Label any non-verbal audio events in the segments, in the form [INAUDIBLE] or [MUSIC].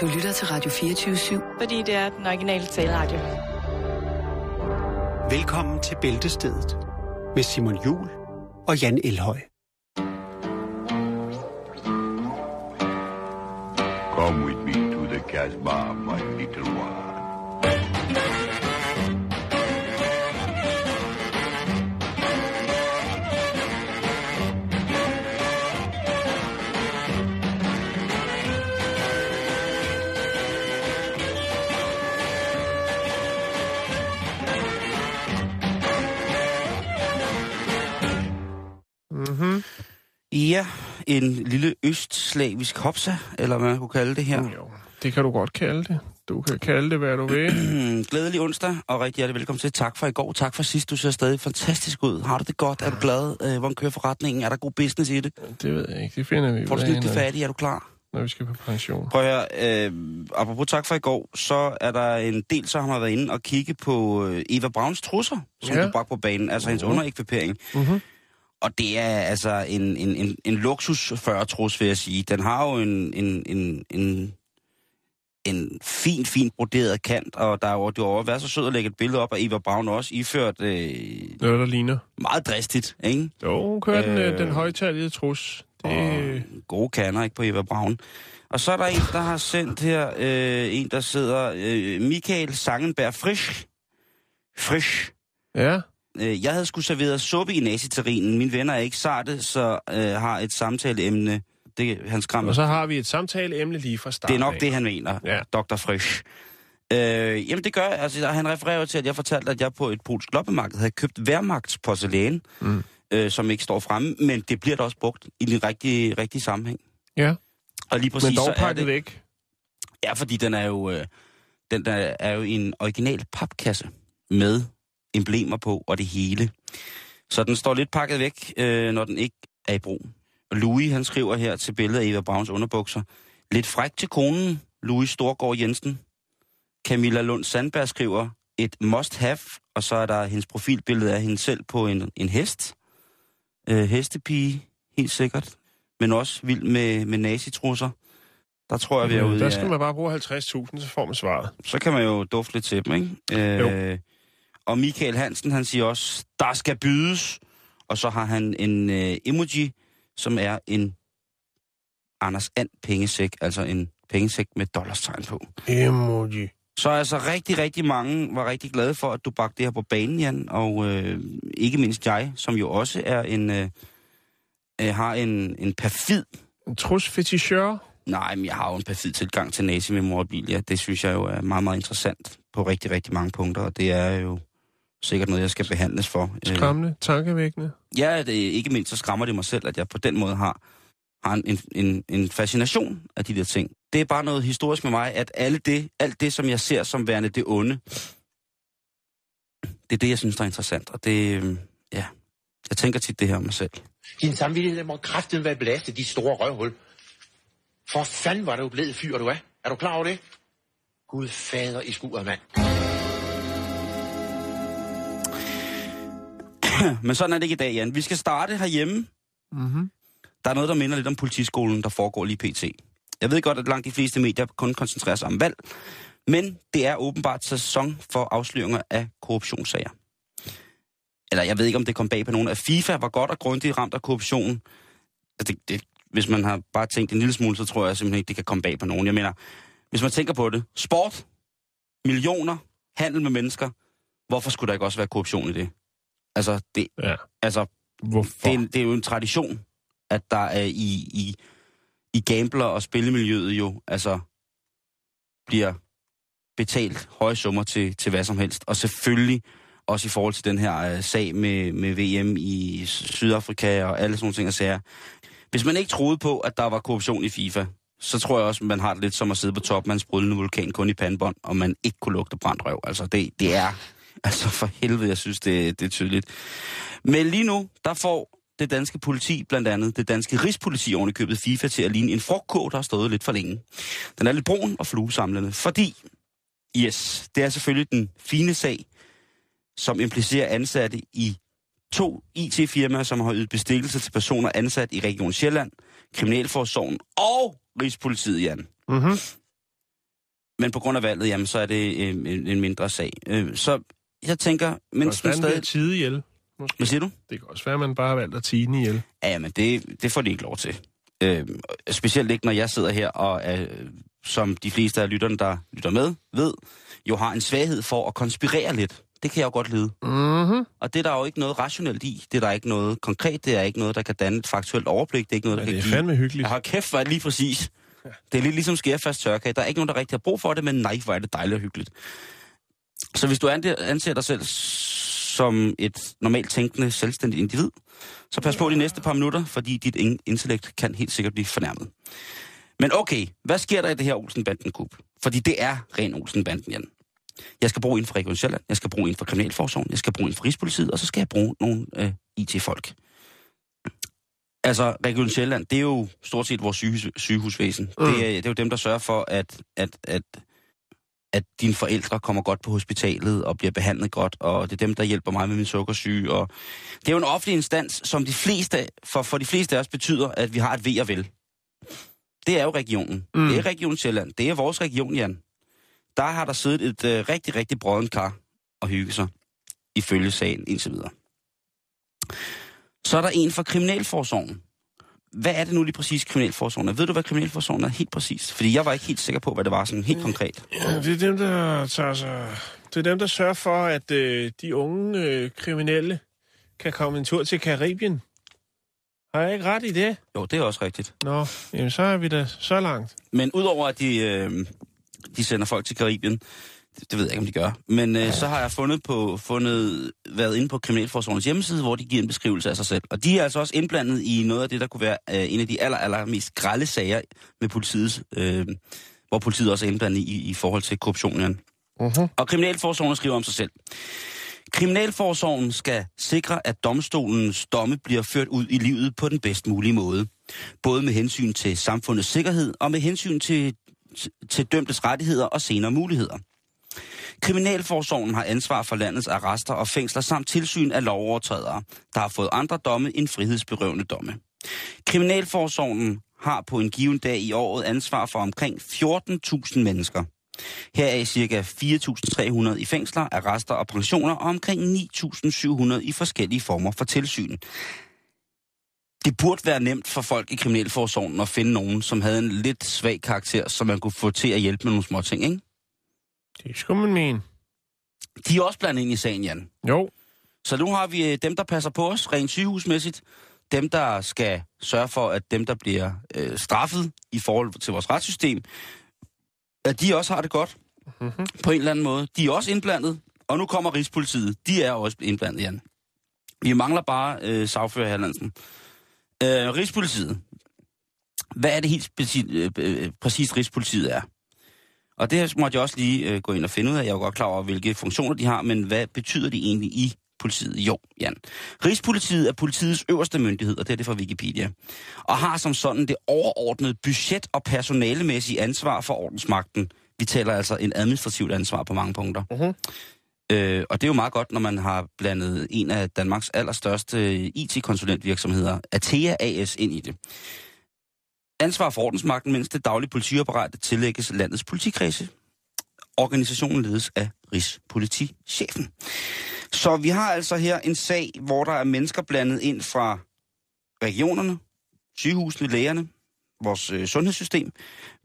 Du lytter til Radio 24-7. Fordi det er den originale taleradio. Velkommen til Bæltestedet med Simon Jul og Jan Elhøj. Come with me to the Casbah, my little one. Ja, en lille østslavisk hopsa, eller hvad man kunne kalde det her. Jo, det kan du godt kalde det. Du kan kalde det, hvad du vil. [CLEARS THROAT] Glædelig onsdag, og rigtig hjertelig velkommen til. Tak for i går, tak for sidst. Du ser stadig fantastisk ud. Har du det godt? Er du glad? Øh, hvordan kører forretningen? Er der god business i det? Det ved jeg ikke. Det finder vi Får du snydt når, færdigt? Er du klar? når vi skal på pension. Prøv at høre, øh, apropos tak for i går, så er der en del, så har man været inde og kigge på øh, Eva Brauns trusser, som Ja. du bragte på banen, altså hendes Mhm. underekvipering. Mm-hmm. Og det er altså en, en, en, en luksus 40 trus, vil jeg sige. Den har jo en, en, en, en, en fin, fin broderet kant, og der er jo, du har været så sød at lægge et billede op af Eva Braun også, iført øh, Noget, der ligner. meget dristigt, ikke? Jo, hun kører øh... den, Øh. den højtalede trus. Det, Og gode kander, ikke, på Eva Braun. Og så er der en, der har sendt her, øh, en, der sidder, øh, Michael Sangenberg Frisch. Frisch. ja, Øh, jeg havde skulle serveret suppe i naziterrinen. Mine venner er ikke sarte, så øh, har et samtaleemne. Det han skræmmer. og så har vi et samtaleemne lige fra start Det er nok af. det, han mener, Ja. Dr. Frisch. Øh, jamen det gør jeg. Altså, han refererer til, at jeg fortalte, at jeg på et polsk loppemarked havde købt værmagtsporcelæn, Mm. øh, som ikke står fremme, men det bliver da også brugt i den rigtige, rigtige sammenhæng. Ja, Og lige præcis men dog er pakket det... væk. Ja, fordi den er jo, øh, den der er jo en original papkasse med emblemer på og det hele. Så den står lidt pakket væk, øh, når den ikke er i brug. Og Louis, han skriver her til billedet af Eva Brauns underbukser. Lidt fræk til konen, Louis Storgård Jensen. Camilla Lund Sandberg skriver et must have, og så er der hendes profilbillede af hende selv på en, en hest. Øh, hestepige, helt sikkert. Men også vild med, med nazitrusser. Der tror jeg, vi er ude Øh, Der skal man bare bruge 50.000, så får man svaret. så kan man jo dufte lidt til dem, ikke? Øh, og Michael Hansen, han siger også, der skal bydes. Og så har han en øh, emoji, som er en Anders And pengesæk, altså en pengesæk med dollarstegn på. Emoji. Så altså rigtig, rigtig mange var rigtig glade for, at du bragte det her på banen, Jan. Og øh, ikke mindst jeg, som jo også er en, øh, øh, har en, en perfid En trus fetichør. Nej, men jeg har jo en perfid tilgang til nazimemorabilia. Det synes jeg jo er meget, meget interessant på rigtig, rigtig mange punkter, og det er jo sikkert noget, jeg skal behandles for. Øh, Skræmmende, tankevækkende. Ja, det, ikke mindst så skræmmer det mig selv, at jeg på den måde har, har en, en, en fascination af de der ting. Det er bare noget historisk med mig, at alle det, alt det, som jeg ser som værende det onde, det er det, jeg synes, der er interessant. Og det, øh, ja, jeg tænker tit det her om mig selv. Din samvittighed må kraften være belastet, de store røvhul. For fanden var du blevet fyr, du er. Er du klar over det? Gud fader i skuret, mand. [CLEARS THROAT] Men sådan er det ikke i dag, Jan. Vi skal starte herhjemme. Mm-hmm. Der er noget, der minder lidt om politiskolen, der foregår lige pt. Jeg ved godt, at langt de fleste medier kun koncentrerer sig om valg, men det er åbenbart sæson for afsløringer af korruptionssager. Eller jeg ved ikke, om det kom bag på nogen. At FIFA var godt og grundigt ramt af korruption. Altså, Det, det, hvis man har bare tænkt en lille smule, så tror jeg simpelthen ikke, det kan komme bag på nogen. Jeg mener, hvis man tænker på det. Sport, millioner, handel med mennesker. Hvorfor skulle der ikke også være korruption i det? Altså, det, Ja. altså Hvorfor? det er, det er jo en tradition, at der er i, i, i gambler- og spillemiljøet jo altså bliver betalt høje summer til, til hvad som helst. Og selvfølgelig også i forhold til den her uh, sag med, med VM i Sydafrika og alle sådan nogle ting og sager. Hvis man ikke troede på, at der var korruption i FIFA, så tror jeg også, man har det lidt som at sidde på toppen af en sprudlende vulkan kun i pandebånd, og man ikke kunne lugte brændt røv. Altså, det, det er... [LAUGHS] Altså, for helvede, jeg synes, det, det er tydeligt. Men lige nu, der får det danske politi, blandt andet det danske rigspoliti oven i købet FIFA til at ligne en frugtkål, der har stået lidt for længe. Den er lidt brun og fluesamlende, fordi, yes, det er selvfølgelig den fine sag, som implicerer ansatte i to IT-firmaer, som har ydet bestikkelse til personer ansat i Region Sjælland, Kriminalforsorgen og Rigspolitiet, Jan. Mm-hmm. Men på grund af valget, jamen, så er det øh, en, en mindre sag. Øh, så jeg tænker, Men mens den Hvordan stadig... tide ihjel? Måske. Hvad siger du? Det kan også være, at man bare har valgt at tine ihjel. Ja, men det, det får de ikke lov til. Øh, specielt ikke, når jeg sidder her, og øh, som de fleste af lytterne, der lytter med, ved, jo har en svaghed for at konspirere lidt. Det kan jeg jo godt lide. Mm-hmm. Og det er der jo ikke noget rationelt i. Det er der ikke noget konkret. Det er ikke noget, der kan danne et faktuelt overblik. Det er ikke noget, der Ja, kan det er give... fandme hyggeligt. Jeg har kæft, hvor er det lige præcis. Det er lidt ligesom skærfast tørkage. Der er ikke nogen, der rigtig har brug for det, men nej, hvor er det dejligt og hyggeligt. Så hvis du anser dig selv som et normalt tænkende, selvstændigt individ, så pas på de næste par minutter, fordi dit in- intellekt kan helt sikkert blive fornærmet. Men okay, hvad sker der i det her Olsenbanden-kub? Fordi det er ren Olsenbanden, Jan. Jeg skal bruge en for Region Sjælland, jeg skal bruge en for Kriminalforsorgen, jeg skal bruge en for Rigspolitiet, og så skal jeg bruge nogle øh, IT-folk. Altså, Region Sjælland, det er jo stort set vores sygehus, sygehusvæsen. Mm. Det, er, det er jo dem, der sørger for, at, at, at, at dine forældre kommer godt på hospitalet og bliver behandlet godt, og det er dem, der hjælper mig med min sukkersyge. Og det er jo en offentlig instans, som de fleste, for, for de fleste af os betyder, at vi har et ved og vel. Det er jo regionen. Mm. Det er Region Sjælland. Det er vores region, Jan. Der har der siddet et øh, rigtig, rigtig brødent kar og hygge sig, ifølge sagen indtil videre. Så er der en fra Kriminalforsorgen. Hvad er det nu lige præcis, Kriminalforsorgen er? Ved du, hvad Kriminalforsorgen er helt præcis? Fordi jeg var ikke helt sikker på, hvad det var sådan helt konkret. Ja, det er dem, der tager sig... Det er dem, der sørger for, at øh, de unge øh, kriminelle kan komme en tur til Karibien. Har jeg ikke ret i det? Jo, det er også rigtigt. Nå, jamen så er vi da så langt. Men udover at de, øh, de sender folk til Karibien, det, ved jeg ikke, om de gør, men øh, så har jeg fundet, på, fundet været inde på Kriminalforsorgens hjemmeside, hvor de giver en beskrivelse af sig selv. Og de er altså også indblandet i noget af det, der kunne være øh, en af de aller, aller mest grælde sager med politiet, øh, hvor politiet også er indblandet i, i forhold til korruptionen. Uh-huh. Og Kriminalforsorgen skriver om sig selv. Kriminalforsorgen skal sikre, at domstolens domme bliver ført ud i livet på den bedst mulige måde. Både med hensyn til samfundets sikkerhed og med hensyn til, til dømtes rettigheder og senere muligheder. Kriminalforsorgen har ansvar for landets arrester og fængsler samt tilsyn af lovovertrædere, der har fået andre domme end frihedsberøvende domme. Kriminalforsorgen har på en given dag i året ansvar for omkring 14.000 mennesker. Heraf ca. 4.300 i fængsler, arrester og pensioner, og omkring 9.700 i forskellige former for tilsyn. Det burde være nemt for folk i Kriminalforsorgen at finde nogen, som havde en lidt svag karakter, som man kunne få til at hjælpe med nogle små ting, ikke? Det skulle man mene. De er også blandet ind i sagen, Jan. Jo. Så nu har vi øh, dem, der passer på os, rent sygehusmæssigt. Dem, der skal sørge for, at dem, der bliver øh, straffet i forhold til vores retssystem, at de også har det godt Mm-hmm. på en eller anden måde. De er også indblandet, og nu kommer Rigspolitiet. De er også indblandet, Jan. Vi mangler bare øh, sagfører Herlandsen. Øh, Rigspolitiet. Hvad er det helt speci- øh, øh, præcis Rigspolitiet er? Og det måtte jeg også lige øh, gå ind og finde ud af. Jeg er jo godt klar over, hvilke funktioner de har, men hvad betyder de egentlig i politiet? Jo, Jan. Rigspolitiet er politiets øverste myndighed, og det er det fra Wikipedia. Og har som sådan det overordnede budget- og personalemæssige ansvar for ordensmagten. Vi taler altså en administrativt ansvar på mange punkter. Mhm. Øh, og det er jo meget godt, når man har blandet en af Danmarks allerstørste IT-konsulentvirksomheder, Atea AS, ind i det. Ansvar for ordensmagten, mens det daglige politiapparat tillægges landets politikredse. Organisationen ledes af Rigspolitichefen. Så vi har altså her en sag, hvor der er mennesker blandet ind fra regionerne, sygehusene, lægerne, vores øh, sundhedssystem.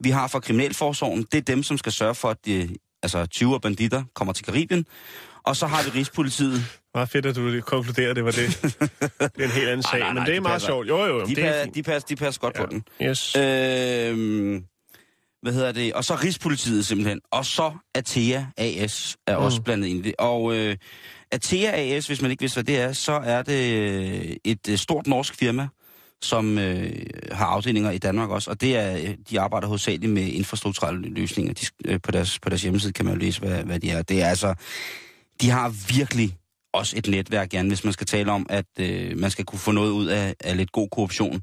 Vi har fra Kriminalforsorgen, det er dem, som skal sørge for, at de, altså 20 banditter kommer til Karibien. Og så har vi Rigspolitiet. Meget fedt, at du konkluderer, det var det. [LAUGHS] Det er en helt anden sag, nej, nej, men det er de meget passer. sjovt. Jo, jo, jo, De, det er fint. de, passer, de passer godt ja. på den. Yes. Øhm, hvad hedder det? Og så Rigspolitiet simpelthen. Og så Atea AS er også Mm. blandet ind i det. Og øh, Atea AS, hvis man ikke vidste, hvad det er, så er det øh, et øh, stort norsk firma, som øh, har afdelinger i Danmark også. Og det er, øh, de arbejder hovedsageligt med infrastrukturelle løsninger. De, øh, på, deres, på deres hjemmeside kan man jo læse, hvad, hvad de er. Det er altså, de har virkelig også et netværk, gerne, hvis man skal tale om, at øh, man skal kunne få noget ud af, af lidt god korruption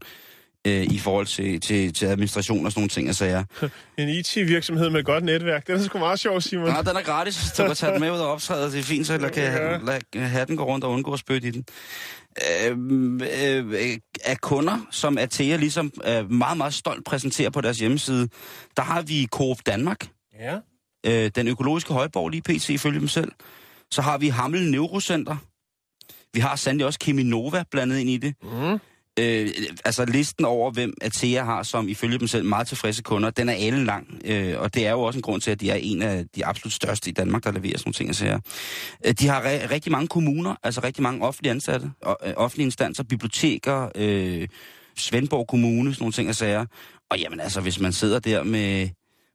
øh, i forhold til, til, til administration og sådan nogle ting og sager. [LAUGHS] En IT-virksomhed med et godt netværk. Det er sgu meget sjovt, Simon. Nej, den er gratis, så du kan tage den med ud og optræde. Det er fint, så eller kan Ja. ja. lade hatten gå rundt og undgå at spytte i den. Øh, øh, af kunder, som Atea ligesom øh, meget, meget stolt præsenterer på deres hjemmeside, der har vi Coop Danmark. Ja. Øh, den økologiske højborg lige pt. ifølge dem selv. Så har vi Hammel Neurocenter. Vi har sandelig også Cheminova blandet ind i det. Mm. Øh, altså listen over, hvem Atea har som ifølge dem selv meget tilfredse kunder, den er alle lang. Øh, og det er jo også en grund til, at de er en af de absolut største i Danmark, der leverer sådan nogle ting. Altså, øh, de har re- rigtig mange kommuner, altså rigtig mange offentlige ansatte, og, øh, offentlige instanser, biblioteker, øh, Svendborg Kommune, sådan nogle ting og sager. Og jamen altså, hvis man sidder der med,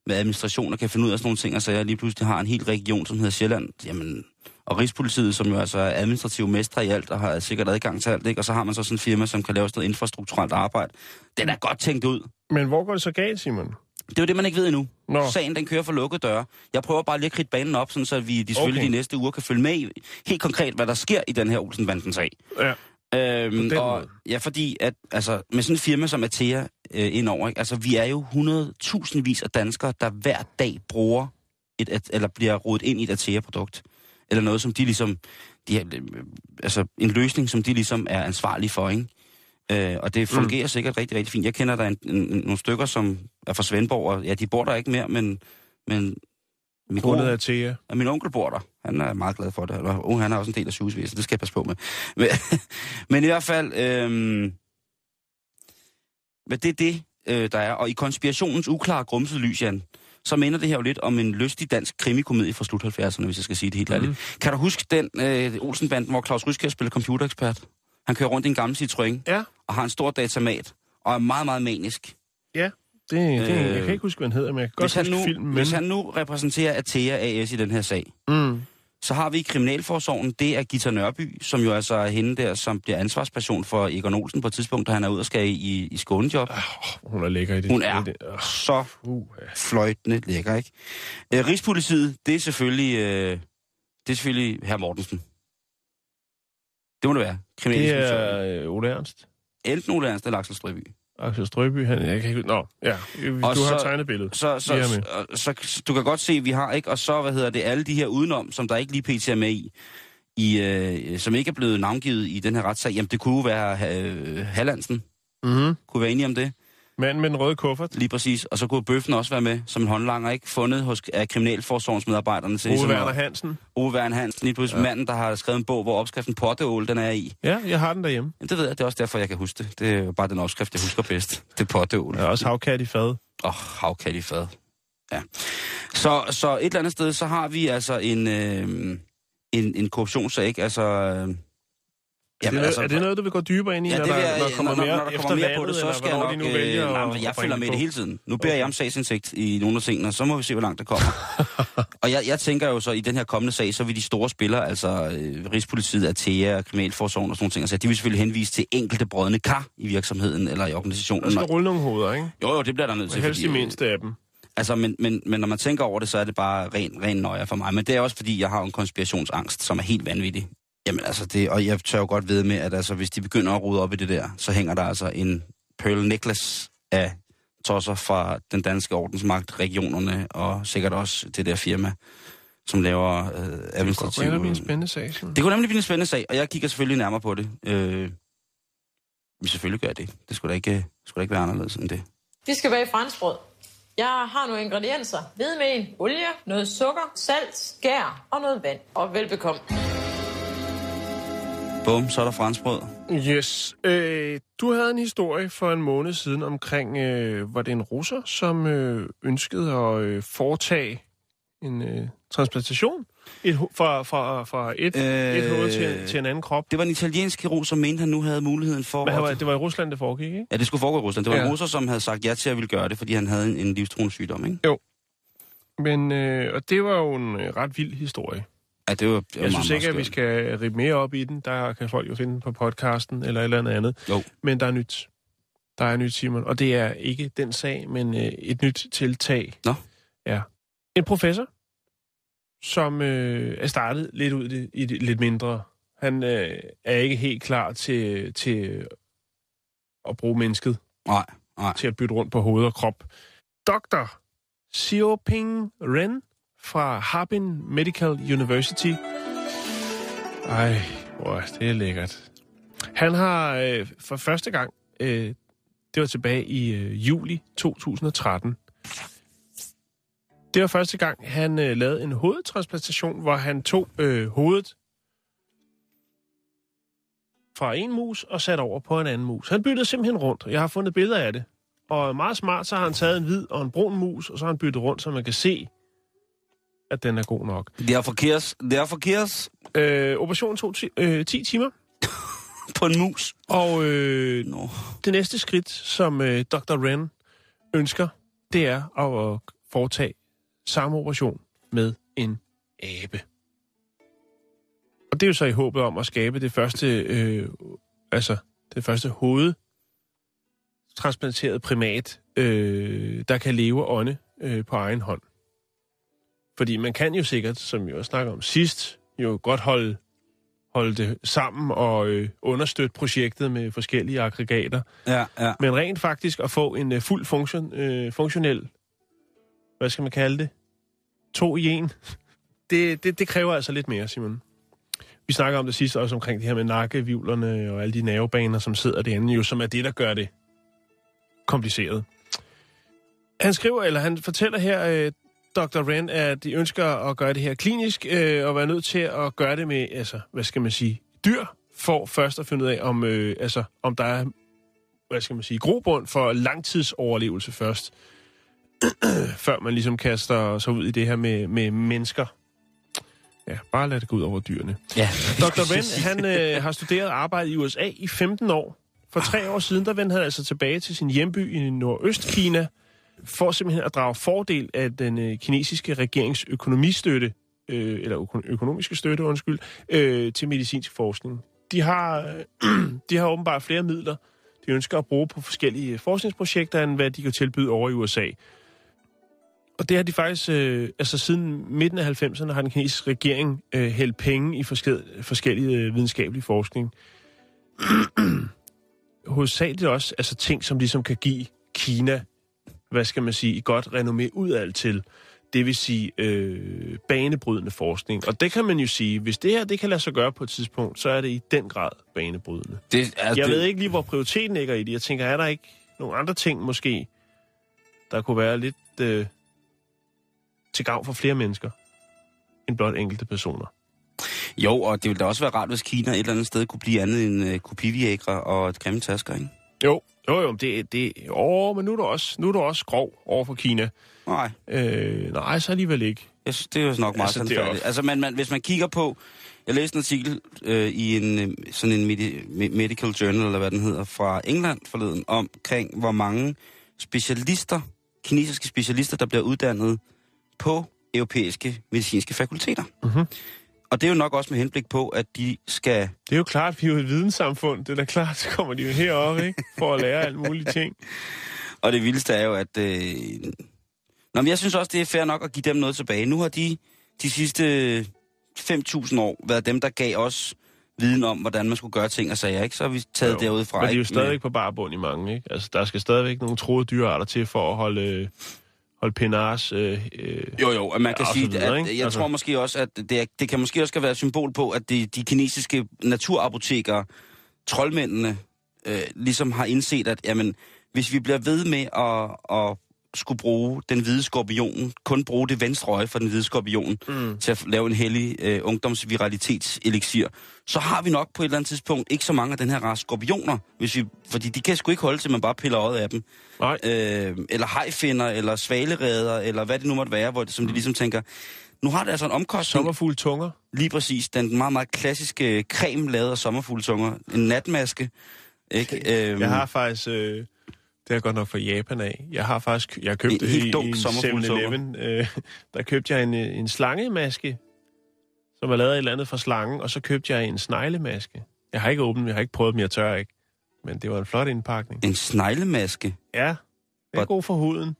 med administration og kan finde ud af sådan nogle ting og sager, lige pludselig har en hel region, som hedder Sjælland, jamen, og Rigspolitiet, som jo altså er administrativ mestre i alt, og har sikkert adgang til alt, ikke? og så har man så sådan en firma, som kan lave sådan noget infrastrukturelt arbejde. Den er godt tænkt ud. Men hvor går det så galt, Simon? Det er jo det, man ikke ved endnu. Nå. Sagen, den kører for lukkede døre. Jeg prøver bare lige at kridte banen op, sådan, så vi de selvfølgelig Okay. de næste uger kan følge med i helt konkret, hvad der sker i den her Olsen-Banden-sag. Ja. Øhm, og, måde. ja, fordi at, altså, med sådan en firma som Atea øh, indover, ikke? altså vi er jo 100.000 vis af danskere, der hver dag bruger et, et eller bliver rodet ind i et Atea-produkt. Eller noget, som de ligesom, de øh, altså en løsning, som de ligesom er ansvarlige for, ikke? Øh, og det fungerer mm. sikkert rigtig, rigtig fint. Jeg kender der en, en, nogle stykker, som er fra Svendborg, og ja, de bor der ikke mere, men, men min, Grundet af Thea. ja, min onkel bor der. Han er meget glad for det. Og oh, han er også en del af sygehusvæsenet, det skal jeg passe på med. Men, [LAUGHS] men i hvert fald, øhm, men det er det, øh, der er. Og i konspirationens uklare grumsede lys, Jan, så minder det her jo lidt om en lystig dansk krimikomedie fra slut 70'erne, hvis jeg skal sige det helt ærligt. Mhm. Kan du huske den øh, Olsenbanden, hvor Claus Ryskær spiller computerekspert? Han kører rundt i en gammel Citroën Ja, og har en stor datamat, og er meget, meget manisk. ja. Det, det, Øh, jeg kan ikke huske, hvad han hedder, men jeg kan godt Hvis han, huske nu, filmen. Men... hvis han nu repræsenterer Atea AS i den her sag, Mm. så har vi i Kriminalforsorgen, det er Gita Nørby, som jo altså er hende der, som bliver ansvarsperson for Egon Olsen på et tidspunkt, da han er ude og skal i, i skånejob. Oh, hun er lækker i det. Hun er. det. Oh, Så uh, ja. fløjtende lækker, ikke? Øh, Rigspolitiet, det er selvfølgelig, øh, det er selvfølgelig herr Mortensen. Det må det være. Det er øh, Ole Ernst. Enten Ole Ernst eller Axel Strøby. Axel Strøby, han, jeg kan ikke... Nå, ja, du Og har så- tegnet billedet. Så, så, så, så, så, du kan godt se, at vi har, ikke? Og så, hvad hedder det, alle de her udenom, som der ikke lige pt. er med i, i øh, som ikke er blevet navngivet i den her retssag, jamen det kunne være øh, Hallandsen. Mm-hmm. Kunne være enige om det? Manden med den røde kuffert. Lige præcis. Og så kunne Bøffen også være med som en håndlanger, ikke? Fundet hos af kriminalforsorgsmedarbejderne til Ove ligesom Werner Hansen. Ove Werner Hansen, lige pludselig ja. manden, der har skrevet en bog, hvor opskriften potteål, den er i. Ja, jeg har den derhjemme. Men det ved jeg, det er også derfor, jeg kan huske det. Det er bare den opskrift, jeg husker bedst. Det er potteål. Har også havkat i fad. Åh, oh, havkat i fad. Ja. Så, så et eller andet sted, så har vi altså en, øh, en, en korruptionssag, ikke? Altså... Øh, Er det, altså, er det noget, du vil gå dybere ind i, Ja, når, det vil der, jeg, når der kommer når, mere når der kommer mere på det, så skal jeg nok... nu Øh, nej, men jeg følger med det hele tiden. Nu beder Okay. jeg om sagsindsigt i nogle af tingene, så må vi se, hvor langt det kommer. [LAUGHS] og jeg, jeg tænker jo så, i den her kommende sag, så vil de store spillere, altså øh, Rigspolitiet, Atea, Kriminalforsorgen og sådan nogle ting, altså, de vil selvfølgelig henvise til enkelte brødne kar i virksomheden eller i organisationen. Der skal rulle nogle hoveder, ikke? Jo, jo, det bliver der nødt til. Og helst de mindste af dem. Altså, men, men, men når man tænker over det, så er det bare ren, ren nøje for mig. Men det er også, fordi jeg har en konspirationsangst, som er helt vanvittig. Jamen altså, det, og jeg tør jo godt ved med, at altså, hvis de begynder at rode op i det der, så hænger der altså en pearl necklace af tosser fra den danske ordensmagt, regionerne og sikkert også det der firma, som laver øh, Det kunne være en spændende sag. Sådan. Det kunne nemlig blive en spændende sag, og jeg kigger selvfølgelig nærmere på det. Øh, vi selvfølgelig gør det. Det skulle da ikke, skulle da ikke være anderledes end det. Vi skal bage franskbrød. Jeg har nogle ingredienser. Hvidmel, olie, noget sukker, salt, skær og noget vand. Og velbekomme. Bum, så er der franskbrød. Yes. Øh, du havde en historie for en måned siden omkring, øh, var det en russer, som øh, ønskede at øh, foretage en øh, transplantation et, fra, fra, fra et, øh, et hoved til, til en anden krop. Det var en italiensk kirurg, som mente, han nu havde muligheden for... Men at- han var, det var i Rusland, det foregik, ikke? Ja, det skulle foregå i Rusland. Det var ja. En russer, som havde sagt ja til at ville gøre det, fordi han havde en, en livstruende sygdom, ikke? Men, øh, og det var jo en øh, ret vild historie. Ja, det var, det var Jeg synes ikke, at vi skal ribe mere op i den. Der kan folk jo finde på podcasten eller et eller andet andet. Jo. Men der er nyt. Der er nyt, Simon. Og det er ikke den sag, men øh, et nyt tiltag. Nå. Ja. En professor, som øh, er startet lidt ud i det, i det lidt mindre. Han øh, er ikke helt klar til, til at bruge mennesket Nej, nej. til at bytte rundt på hoved og krop. Dr. Xiaoping Ren fra Harbin Medical University. Ej, hvor det er lækkert. Han har øh, for første gang, øh, det var tilbage i øh, juli 2013, Det var første gang, han øh, lavede en hovedtransplantation, hvor han tog øh, hovedet fra en mus og satte over på en anden mus. Han byttede simpelthen rundt. Jeg har fundet billeder af det. Og meget smart, så har han taget en hvid og en brun mus, og så har han byttet rundt, så man kan se, at den er god nok. Det er forkert. Det er forkert Øh, operationen tog ti, øh, 10 timer, [LAUGHS] på en mus. og øh, Nå. det næste skridt, som øh, Dr. Ren ønsker, det er at foretage samme operation med en abe. Og det er jo så i håbet om at skabe det første, øh, altså det første hoved transplanteret primat, øh, der kan leve og ånde øh, på egen hånd. Fordi man kan jo sikkert, som vi også snakker om sidst, jo godt holde, holde det sammen og øh, understøtte projektet med forskellige aggregater. Ja, ja. Men rent faktisk at få en uh, fuld funktion, uh, funktionel, hvad skal man kalde det? To i en. [LAUGHS] Det, det, det kræver altså lidt mere, Simon. Vi snakker om det sidste også omkring det her med nakkevivlerne og alle de nervebaner, som sidder derinde, jo, som er det, der gør det kompliceret. Han skriver, eller han fortæller her, uh, Dr. Ren, at de ønsker at gøre det her klinisk, uh, og være nødt til at gøre det med, altså, hvad skal man sige, dyr, for først at finde ud af, om, øh, altså, om der er hvad skal man sige, grobund for langtidsoverlevelse først, [CLEARS THROAT] før man ligesom kaster sig ud i det her med, med mennesker. Ja, bare lad det gå ud over dyrene. ja. Dr. Ren, han øh, har studeret og arbejdet i USA i 15 år. For tre år siden, der vendte han altså tilbage til sin hjemby i Nordøstkina, for simpelthen at drage fordel af den øh, kinesiske regerings økonomistøtte, øh, eller øko- økonomiske støtte, undskyld, øh, til medicinsk forskning. De har, øh, [CLEARS THROAT] de har åbenbart flere midler, de ønsker at bruge på forskellige øh, forskningsprojekter, end hvad de kan tilbyde over i USA. Og det har de faktisk, øh, altså siden midten af 90'erne har den kinesiske regering øh, hældt penge i forskel- forskellige øh, videnskabelige forskning. [CLEARS THROAT] Hovedsageligt også altså ting, som ligesom kan give Kina, hvad skal man sige, et godt renommé udad til. Det vil sige øh, banebrydende forskning. Og det kan man jo sige, hvis det her det kan lade sig gøre på et tidspunkt, så er det i den grad banebrydende. Det, er, Jeg det, ved ikke lige, hvor prioriteten ligger i det. Jeg tænker, er der ikke nogle andre ting måske, der kunne være lidt øh, til gavn for flere mennesker, end blot enkelte personer? Jo, og det ville da også være rart, hvis Kina et eller andet sted kunne blive andet end uh, kopiviagra og et grimme tasker, ikke? Jo, jo, jo, det, det, åh, men nu er du også, nu er du også grov over for Kina. Nej, Øh, nej, så alligevel ikke. jeg synes, det er jo nok meget Altså, sandfærdigt. Altså, man, man, hvis man kigger på... Jeg læste en artikel øh, i en øh, sådan en medi- me- medical journal, eller hvad den hedder, fra England forleden, omkring hvor mange specialister, kinesiske specialister, der bliver uddannet på europæiske medicinske fakulteter. Mhm. Og det er jo nok også med henblik på, at de skal Det er jo klart, vi er jo et videnssamfund. Det er da klart, så kommer de jo herop, ikke? For at lære alle mulige ting. [LAUGHS] Og det vildeste er jo, at... Øh... Nå, men jeg synes også, det er fair nok at give dem noget tilbage. Nu har de de sidste 5.000 år været dem, der gav os viden om, hvordan man skulle gøre ting og sager, ikke? Så har vi taget Jo, derud fra. Men de er jo ikke? stadigvæk på bare bund i mange, ikke? Altså, der skal stadigvæk nogle troede dyrearter til for at holde, holde penars... Øh, øh, Jo, jo, og man kan sige, videre, at ikke? jeg Altså- tror måske også, at det, er, det kan måske også være et symbol på, at de, de kinesiske naturapotekere, troldmændene, øh, ligesom har indset, at jamen, hvis vi bliver ved med at, at skulle bruge den hvide skorpion, kun bruge det venstre øje for den hvide skorpion, mm. til at lave en hellig øh, ungdomsviralitetseliksir, så har vi nok på et eller andet tidspunkt ikke så mange af den her race skorpioner, hvis vi, fordi de kan sgu ikke holde til, man bare piller øjet af dem. Nej, øh, eller hajfinder, eller svalereder, eller hvad det nu måtte være, hvor det, som de ligesom tænker, nu har det altså en omkostning, sommerfugle tunger. lige præcis, den meget, meget klassiske creme lavet af sommerfugletunger, en natmaske, ikke? Øhm, Jeg har faktisk... Øh, det er godt nok fra Japan af. Jeg har faktisk... Jeg købte i, i en sommerfugletunger. 7-Eleven. Øh, der købte jeg en, øh, en slangemaske, som er lavet af et eller andet fra slangen, og så købte jeg en sneglemaske. Jeg har ikke åbnet jeg har ikke prøvet dem, jeg tør ikke. Men det var en flot indpakning. en sneglemaske, Ja, det er Hvor- god for huden.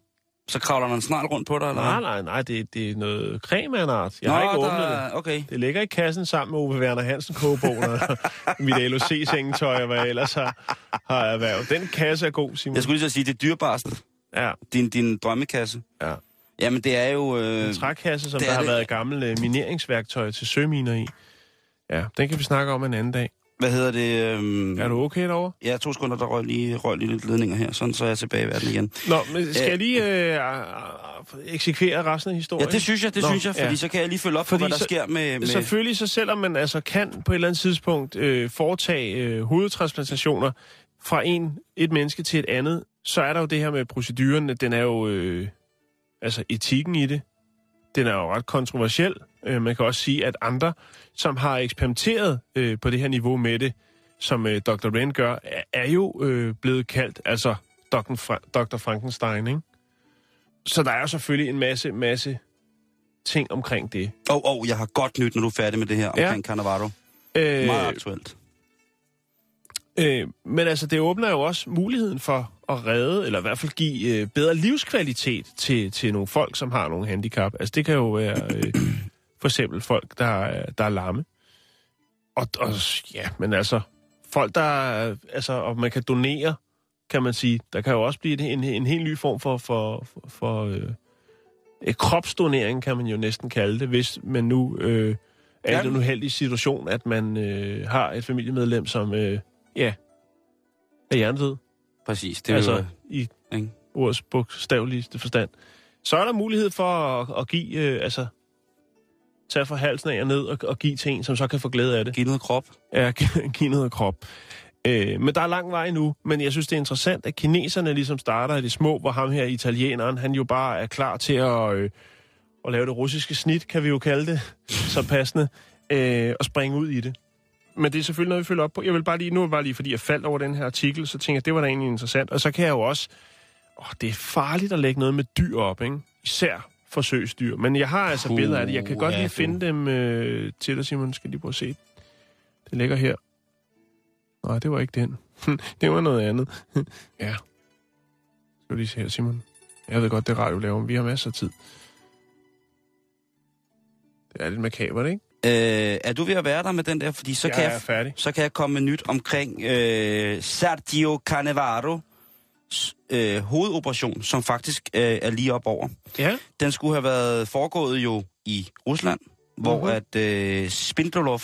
Så kravler der en snegl rundt på dig, eller Nej, nej, nej, det, det er noget creme af en art. Jeg Nå, har ikke der, åbnet det. Okay. Det ligger i kassen sammen med Ove Werner Hansen kogebogen og [LAUGHS] mit LOC-sengetøj og hvad jeg ellers har, har erhvervet. Den kasse er god, Simon. Jeg skulle lige så sige, det er dyrbarste, Ja, din, din drømmekasse. ja. Jamen, det er jo... Øh, En trækasse, som det der er har det. været gammel øh, mineringsværktøj til søminer i. Ja, den kan vi snakke om en anden dag. Hvad hedder det? Øh, Er du okay derovre? Ja, to sekunder, der røg lige, røg lige lidt ledninger her, sådan så er jeg tilbage i verden igen. Nå, men skal Øh. jeg lige øh, eksekvere resten af historien? Ja, det synes jeg, det Nå, synes jeg, fordi ja. så kan jeg lige følge op Fordi på, hvad der så- sker med... med Selvfølgelig, så selvom man altså kan på et eller andet tidspunkt øh, foretage øh, hovedtransplantationer fra en, et menneske til et andet, så er der jo det her med proceduren, den er jo, øh, altså etikken i det, den er jo ret kontroversiel. Øh, man kan også sige, at andre, som har eksperimenteret øh, på det her niveau med det, som øh, Dr. Ren gør, er, er jo øh, blevet kaldt, altså Dr. Fra- Dr. Frankenstein, ikke? Så der er jo selvfølgelig en masse, masse ting omkring det. Åh, oh, oh, jeg har godt nyt, når du er færdig med det her Ja. omkring Cannavaro. Øh, Meget aktuelt. Øh, men altså, det åbner jo også muligheden for at redde, eller i hvert fald give øh, bedre livskvalitet til, til nogle folk, som har nogle handicap. Altså, det kan jo være øh, for eksempel folk, der, er- der er lamme. Og, og ja, men altså, folk, der er, altså, og man kan donere, kan man sige. Der kan jo også blive en, en, helt ny form for, for, for, for øh, kropsdonering, kan man jo næsten kalde det, hvis man nu øh, er i den uheldige situation, at man øh, har et familiemedlem, som øh, ja, er hjernedød. Præcis. Det altså jo, i ikke? ordets bogstaveligste forstand. Så er der mulighed for at, at give, øh, altså, tage fra halsen af og ned og, og give til en, som så kan få glæde af det. give noget krop. Ja, [LAUGHS] gi- give noget krop. Øh, men der er lang vej nu, men jeg synes, det er interessant, at kineserne ligesom starter i det små, hvor ham her italieneren, han jo bare er klar til at, øh, at lave det russiske snit, kan vi jo kalde det, [LAUGHS] så passende, øh, og springe ud i det. Men det er selvfølgelig noget, vi følger op på. Jeg vil bare lige, nu bare lige, fordi jeg faldt over den her artikel, så tænker jeg, det var da egentlig interessant. Og så kan jeg jo også, åh, det er farligt at lægge noget med dyr op, ikke? Især forsøgsdyr. Men jeg har altså Puh, billeder af det. Jeg kan godt ja, lige finde dem øh, til dig, Simon. Skal lige prøve at se. Det ligger her. Nej, det var ikke den. [LAUGHS] det var noget andet. [LAUGHS] ja. Skal vi lige se her, Simon. Jeg ved godt, det er radio laver, men vi har masser af tid. Det er lidt makabert, ikke? Øh, er du ved at være der med den der? Fordi så, jeg kan jeg, færdig. så kan jeg komme med nyt omkring øh, Sergio Cannavaro øh, hovedoperation, som faktisk øh, er lige op over. Ja. Den skulle have været foregået jo i Rusland, hvor Mhm. at øh, Spindlolov,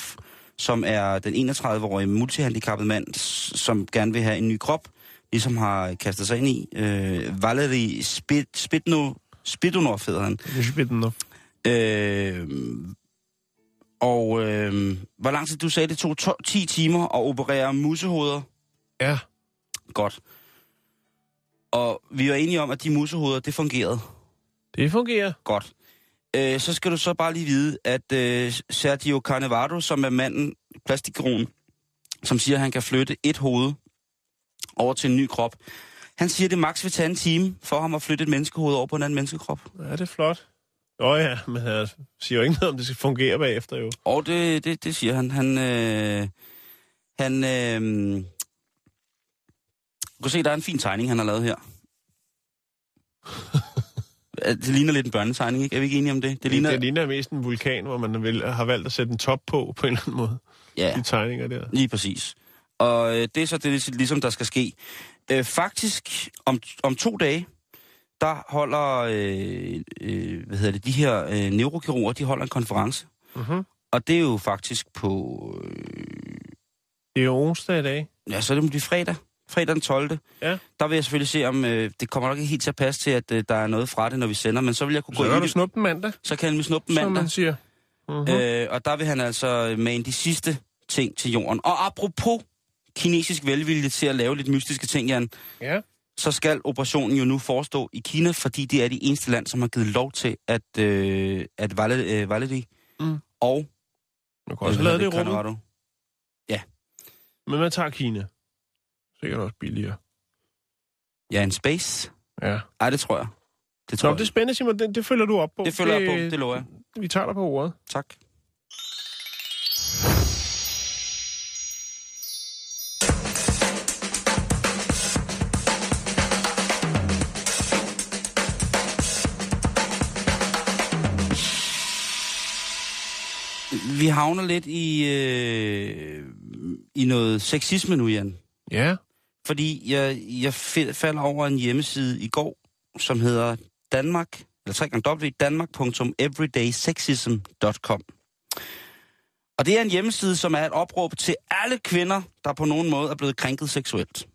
som er den 31-årige multihandicappede mand, som gerne vil have en ny krop, ligesom har kastet sig ind i. Øh, Valery Spit, Spitno, Spidunov hedder han. Nu. Øh, og øh, hvor lang tid du sagde, det tog to, 10 timer at operere musehoveder? Ja. Godt. Og vi var enige om, at de musehoveder, det fungerede Det fungerer. godt. Øh, så skal du så bare lige vide, at øh, Sergio Carnevaro, som er manden, plastikkirurgen, som siger, at han kan flytte et hoved over til en ny krop. Han siger, at det maks vil tage en time for ham at flytte et menneskehoved over på en anden menneskekrop. Ja, det er flot. Oh, ja, men han siger jo ikke noget om, det skal fungere bagefter jo. Og det, det, det siger han. Han, øh, han øh, du kan se, der er en fin tegning, han har lavet her. [LAUGHS] det ligner lidt en børnetegning, ikke? Er vi ikke enige om det? Det ligner, det ligner mest en vulkan, hvor man vil, har valgt at sætte en top på, på en eller anden måde. Ja, De tegninger der. lige præcis. Og øh, det er så det, ligesom der skal ske. Øh, faktisk, om, om to dage, der holder, øh, øh, hvad hedder det, de her øh, neurokirurger, de holder en konference. Mm-hmm. Og det er jo faktisk på, øh, Det er jo onsdag i dag. ja, så er det måske fredag. Fredag den 12. Ja. Der vil jeg selvfølgelig se, om øh, det kommer nok ikke helt til at passe til, at øh, der er noget fra det, når vi sender, men så vil jeg kunne Så gå kan i du det. snuppe den mandag, Så kan han snuppe den som mandag. man siger. Mm-hmm. Øh, og der vil han altså mane de sidste ting til jorden. Og apropos kinesisk velvilje til at lave lidt mystiske ting, Jan, Ja. Så skal operationen jo nu forestå i Kina, fordi det er det eneste land, som har givet lov til, at, øh, at Vale, øh, Valerie Mm. og... Man kan også lavet det i rummet, Colorado. men man tager Kina. Sikkert også billigere. Ja, en space. Ja. Ej, det tror jeg. Det tror Nå, jeg. det er spændende, Simon. Det, det følger du op på. det følger jeg på, det lover jeg. Vi tager dig på ordet. Tak. Vi havner lidt i, øh, i noget sexisme nu, Jan. Ja. Fordi jeg, jeg falder over en hjemmeside i går, som hedder Danmark, eller 3 gange danmark.everydaysexism.com. Og det er en hjemmeside, som er et opråb til alle kvinder, der på nogen måde er blevet krænket seksuelt.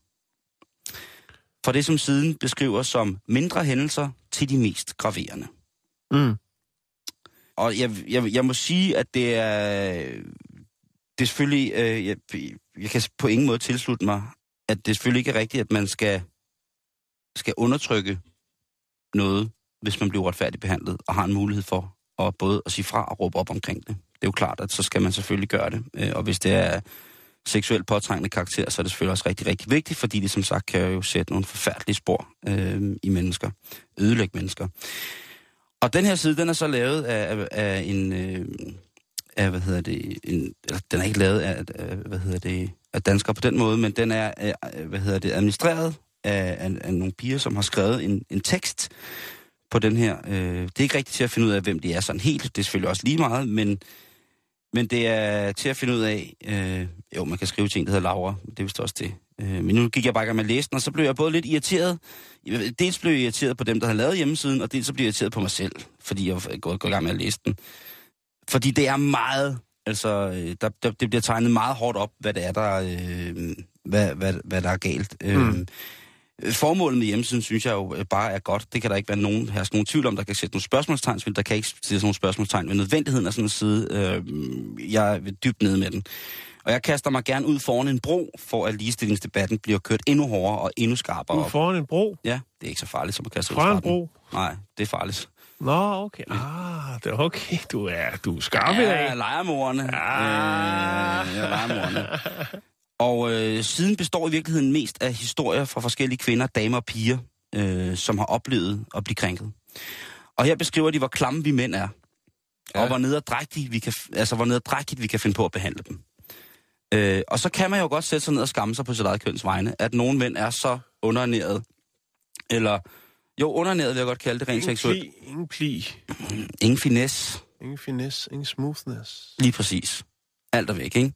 For det, som siden beskriver som mindre hændelser, til de mest graverende. Mm. Og jeg, jeg, jeg må sige, at det er, det er selvfølgelig, øh, jeg, jeg kan på ingen måde tilslutte mig, at det selvfølgelig ikke er rigtigt, at man skal, skal undertrykke noget, hvis man bliver retfærdigt behandlet, og har en mulighed for at både at sige fra og råbe op omkring det. Det er jo klart, at så skal man selvfølgelig gøre det. Øh, og hvis det er seksuelt påtrængende karakter, så er det selvfølgelig også rigtig, rigtig vigtigt, fordi det som sagt kan jo sætte nogle forfærdelige spor øh, i mennesker. Ødelægge mennesker. Og den her side, den er så lavet af, af, af en... Øh, af, hvad hedder det, en, eller, den er ikke lavet af, af, hvad hedder det, af danskere på den måde, men den er, af, hvad hedder det, administreret af, af, af nogle piger, som har skrevet en, en tekst på den her. Øh, det er ikke rigtigt til at finde ud af, hvem de er sådan helt. Det er selvfølgelig også lige meget, men, men det er til at finde ud af... Øh, jo, man kan skrive til en, der hedder Laura. Det er vist også det. Øh, men nu gik jeg bare i gang med at læse den, og så blev jeg både lidt irriteret. Dels blev jeg irriteret på dem, der har lavet hjemmesiden, og dels så blev jeg irriteret på mig selv, fordi jeg var gået i gang med at læse den. Fordi det er meget... Altså, øh, der, der, det bliver tegnet meget hårdt op, hvad det er, der, øh, hvad, hvad, hvad der er galt. Øh, mm. Øh, formålet med hjemmesiden, synes jeg jo bare er godt. Det kan der ikke være nogen, her nogen tvivl om. Der kan sætte nogle spørgsmålstegn, der kan ikke sætte nogle spørgsmålstegn ved nødvendigheden af sådan en side. Øh, jeg er dybt nede med den. Og jeg kaster mig gerne ud foran en bro, for at ligestillingsdebatten bliver kørt endnu hårdere og endnu skarpere. Ud foran en bro? Ja, det er ikke så farligt som at kaste ud Fra en bro? Nej, det er farligt. Nå, okay. Ah, det er okay. Du er, du er skarp i Ja, dag. jeg leger morerne. Ah. Øh, jeg leger morerne. [LAUGHS] Og øh, siden består i virkeligheden mest af historier fra forskellige kvinder, damer og piger, øh, som har oplevet at blive krænket. Og her beskriver de, hvor klamme vi mænd er. Ja. Og hvor nederdrægtigt vi kan, altså, hvor nederdrægtigt vi kan finde på at behandle dem. Øh, og så kan man jo godt sætte sig ned og skamme sig på sit eget køns vegne, at nogle mænd er så underernæret, eller jo, underernæret vil jeg godt kalde det rent Ingen seksuelt. pli, ingen pli, Ingen finesse. ingen finesse, ingen smoothness. Lige præcis. Alt er væk, ikke?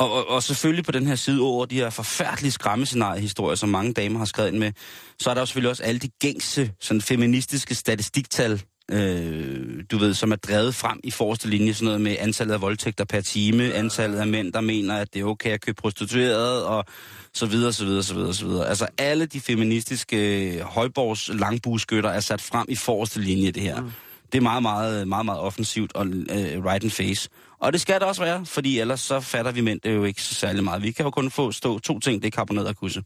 Og, og, og selvfølgelig på den her side over de her forfærdelige skræmmescenariehistorier, som mange damer har skrevet ind med, så er der jo selvfølgelig også alle de gængse, sådan feministiske statistiktal, øh, du ved, som er drevet frem i forreste linje, sådan noget med antallet af voldtægter per time, antallet af mænd, der mener, at det er okay at købe prostitueret, og så videre, så videre, så videre, så videre. Altså alle de feministiske øh, højborgs langbueskytter er sat frem i forreste linje, det her. Mm. Det er meget, meget, meget, meget offensivt og øh, right in face. Og det skal det også være, fordi ellers så fatter vi mænd det jo ikke så særlig meget. Vi kan jo kun få stå to ting, det er karbonat og kusse.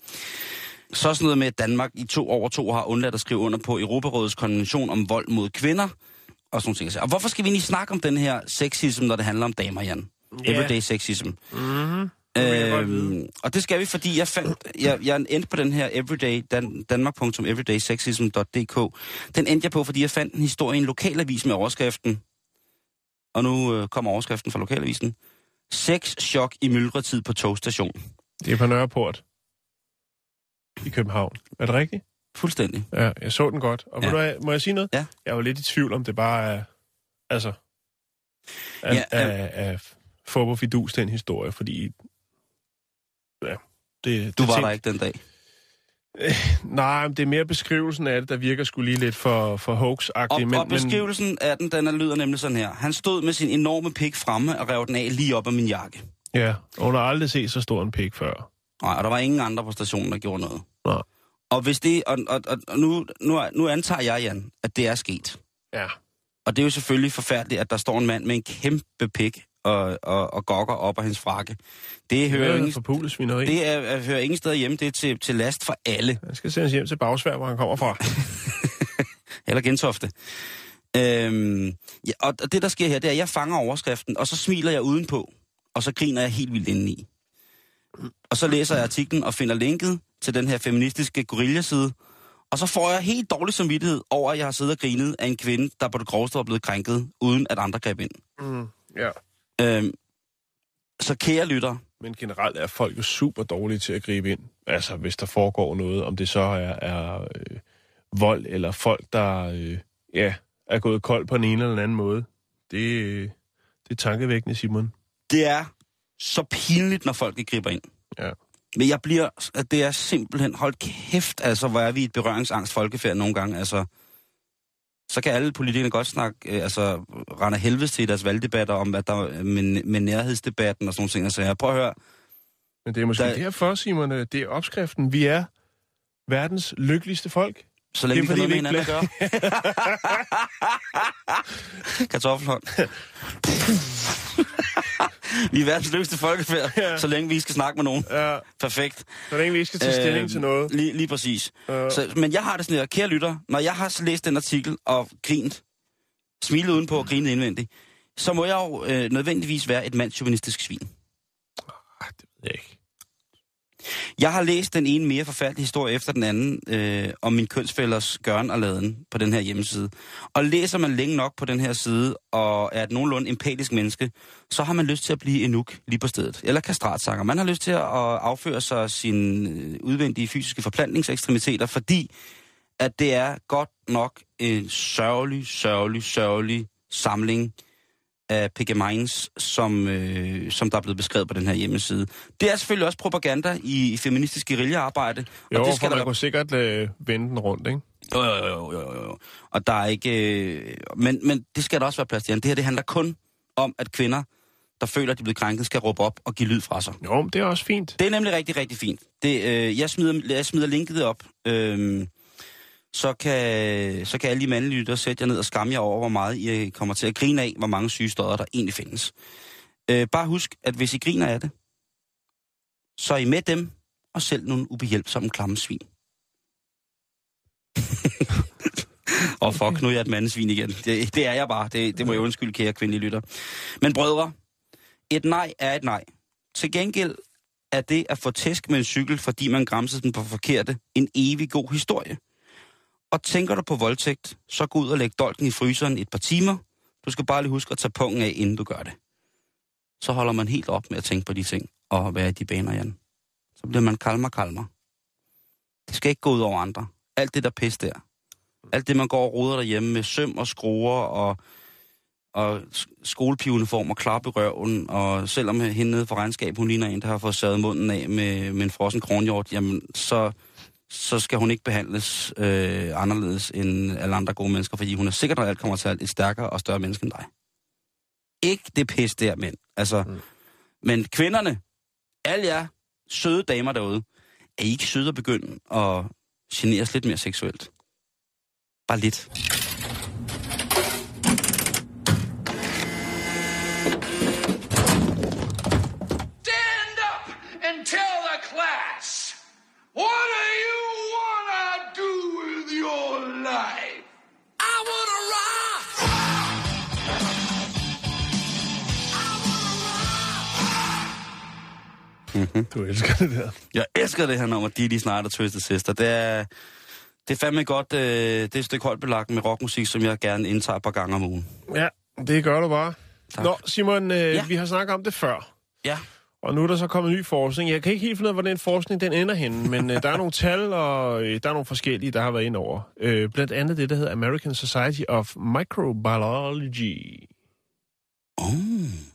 Så sådan noget med, at Danmark i to over to har undladt at skrive under på Europarådets konvention om vold mod kvinder. Og sådan ting. Og hvorfor skal vi lige snakke om den her sexism, når det handler om damer, Jan? Ja. Everyday sexism. Mm-hmm. Øhm, og det skal vi, fordi jeg fandt, jeg, jeg endte på den her everyday, dan, danmark.everydaysexism.dk. Den endte jeg på, fordi jeg fandt en historie i en lokalavis med overskriften. Og nu øh, kommer overskriften fra lokalavisen. Sex chok i myldretid på togstation. Det er på Nørreport i København. Er det rigtigt? Fuldstændig. Ja, jeg så den godt. Og Ja. må, jeg, må jeg sige noget? Ja. Jeg var lidt i tvivl om det bare er... Altså... Af, Ja, ja, ja. af, af Forbo Fidus, den historie, fordi... Det, Du det var tænk- der ikke den dag. Nej, men det er mere beskrivelsen af det, der virker skulle lige lidt for, for Og, hoax-agtigt. men, og beskrivelsen af den, den er, lyder nemlig sådan her. Han stod med sin enorme pik fremme og rev den af lige op af min jakke. Men, ja, og hun har aldrig set så stor en pik før. Nej, og der var ingen andre på stationen, der gjorde noget. Nej. Og hvis det, og, og, og og nu, nu, nu antager jeg, Jan, at det er sket. Ja. Og det er jo selvfølgelig forfærdeligt, at der står en mand med en kæmpe pik og, og, og gokker op af hans frakke. Det hører, Det ingen, for det er, er, hører ingen steder hjemme. Det er til, til last for alle. Han skal sendes hjem til Bagsvær, hvor han kommer fra. [LAUGHS] Eller Gentofte. Øhm, ja, og det, der sker her, det er, at jeg fanger overskriften, og så smiler jeg udenpå, og så griner jeg helt vildt indeni. Og så læser jeg artiklen og finder linket til den her feministiske guerillaside, og så får jeg helt dårlig samvittighed over, at jeg har siddet og grinet af en kvinde, der på det groveste var blevet krænket, uden at andre greb ind. Mm, ja. Øhm, så kære lytter, Men generelt er folk jo super dårlige til at gribe ind. Altså, hvis der foregår noget, om det så er, er øh, vold, eller folk, der øh, ja, er gået kold på en ene eller den anden måde. Det, øh, det er tankevækkende, Simon. det er så pinligt, når folk ikke griber ind. Ja. Men jeg bliver, at det er simpelthen, hold kæft, altså, hvor er vi et berøringsangst folkefærd nogle gange, altså. Så kan alle politikerne godt snakke, øh, altså, rende helvedes til i deres valgdebatter om, hvad der med, med nærhedsdebatten og sådan nogle ting. Altså, jeg prøver at høre, Men det er måske Der- der... derfor, Simon, øh, det er opskriften. Vi er verdens lykkeligste folk. Så længe Det er vi kan fordi, noget med hinanden at gøre. [LAUGHS] Kartoffelhånd. [LAUGHS] [LAUGHS] vi er verdens løste folkefærd, Ja. ja. så længe vi skal snakke med nogen. Ja, Perfekt. så længe vi ikke skal tage stilling Øh, til noget. Lige, lige præcis. Øh. Så, men jeg har det sådan her, kære lytter, når jeg har læst den artikel og grint, smilet udenpå og grinet indvendigt, så må jeg jo øh, nødvendigvis være et mandsjuvenistisk svin. Ah, det ved jeg ikke. Jeg har læst den ene mere forfærdelige historie efter den anden øh, om min kønsfælders gøren og laden på den her hjemmeside. Og læser man længe nok på den her side og er et nogenlunde empatisk menneske, så har man lyst til at blive enuk lige på stedet. Eller kastratsanger. Man har lyst til at afføre sig sine øh, udvendige fysiske forplantningsekstremiteter, fordi at det er godt nok en sørgelig, sørgelig, sørgelig samling af Pegemines, som, øh, som der er blevet beskrevet på den her hjemmeside. Det er selvfølgelig også propaganda i, i feministisk guerillaarbejde. Jo, og det for skal man der kunne sikkert øh, vende den rundt, ikke? jo, jo, jo, jo, jo, jo. Og der er ikke... Øh, men, men det skal der også være plads til. Det her det handler kun om, at kvinder, der føler, at de er blevet krænket, skal råbe op og give lyd fra sig. Jo, det er også fint. Det er nemlig rigtig, rigtig fint. Det, øh, jeg, smider, jeg smider linket op. Øh, så kan, så kan alle de mandlige lyttere sætte jer ned og skamme jer over, hvor meget I øh, kommer til at grine af, hvor mange syge støder, der egentlig findes. Øh, bare husk, at hvis I griner af det, så er I med dem, og selv nogle ubehjælpsomme klamme svin. [LAUGHS] og fuck, nu er jeg et mandesvin igen. Det, det er jeg bare. Det, det må jeg undskylde, kære kvindelige lytter. Men brødre, et nej er et nej. Til gengæld er det at få tæsk med en cykel, fordi man græmsede den på forkerte, en evig god historie. Og tænker du på voldtægt, så gå ud og læg dolken i fryseren et par timer. Du skal bare lige huske at tage pungen af, inden du gør det. Så holder man helt op med at tænke på de ting og være i de baner, Jan. Så bliver man kalmer, kalmer. Det skal ikke gå ud over andre. Alt det der pis der. Alt det, man går og roder derhjemme med søm og skruer og, og skolepiveuniform og klap i røven. Og selvom hende nede for regnskab, hun ligner en, der har fået sadet munden af med, med en frossen kronhjort, jamen så, så skal hun ikke behandles øh, anderledes end alle andre gode mennesker, fordi hun er sikkert, at alt kommer til at et stærkere og større menneske end dig. Ikke det pis der, mænd. Altså, mm. Men kvinderne, alle jer søde damer derude, er I ikke søde at begynde at generes lidt mere seksuelt? Bare lidt. Stand up and tell the class what do you Du elsker det der. Jeg elsker det her nummer, Didi og Twisted Sister. Det er, det er fandme godt, øh, det er et stykke højt belagt med rockmusik, som jeg gerne indtager et par gange om ugen. Ja, det gør du bare. Tak. Nå, Simon, øh, ja. vi har snakket om det før. Ja. Og nu er der så kommet ny forskning. Jeg kan ikke helt finde ud af, hvor den forskning den ender henne, men øh, der er nogle tal, og øh, der er nogle forskellige, der har været ind over. Øh, blandt andet det, der hedder American Society of Microbiology. Oh.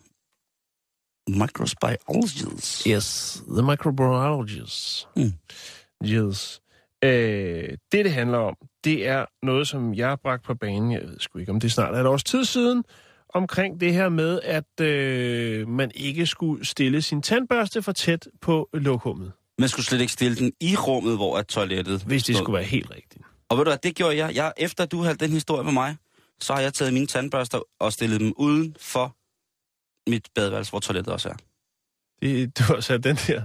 Microbiologists. Yes, the microbiologists. Mm. Yes. Øh, det, det handler om, det er noget, som jeg har bragt på banen, jeg ved sgu ikke, om det snart er et års tid siden, omkring det her med, at øh, man ikke skulle stille sin tandbørste for tæt på lokummet, Man skulle slet ikke stille den i rummet, hvor er toilettet hvis det stod. skulle være helt rigtigt. Og ved du hvad, det gjorde jeg. jeg. Efter du havde den historie med mig, så har jeg taget mine tandbørster og stillet dem uden for mit badeværelse, hvor toilettet også er. Det, du har sat den der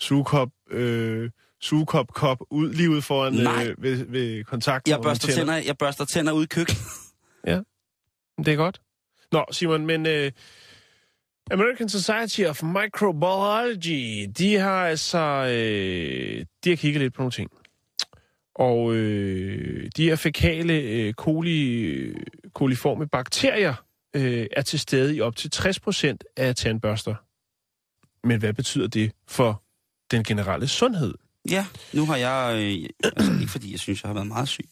sugekop, øh, sugekop-kop ud, lige ud foran Nej. øh, ved, ved kontakten. Jeg børster, tænder, jeg børster tænder ude i køkkenet. [LAUGHS] Det er godt. Nå, Simon, men øh, American Society of Microbiology, de har altså øh, de har kigget lidt på nogle ting. Og øh, de her fækale øh, coli, coliforme bakterier øh, er til stede i op til 60% af tandbørster. Men hvad betyder det for den generelle sundhed? Ja, nu har jeg... Øh, altså, ikke fordi jeg synes, jeg har været meget syg.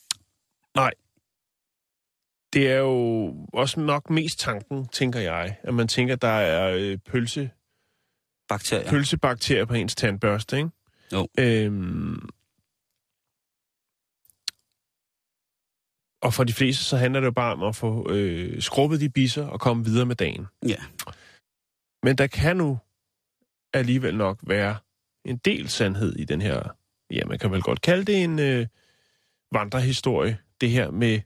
Det er jo også nok mest tanken, tænker jeg, at man tænker, der er øh, pølse, Bakterier. pølsebakterier på ens tandbørste, ikke? Jo. Øhm, og for de fleste, så handler det jo bare om at få øh, skrubbet de bisser og komme videre med dagen. Ja. Men der kan nu alligevel nok være en del sandhed i den her, ja, man kan vel godt kalde det en øh, vandrehistorie, det her med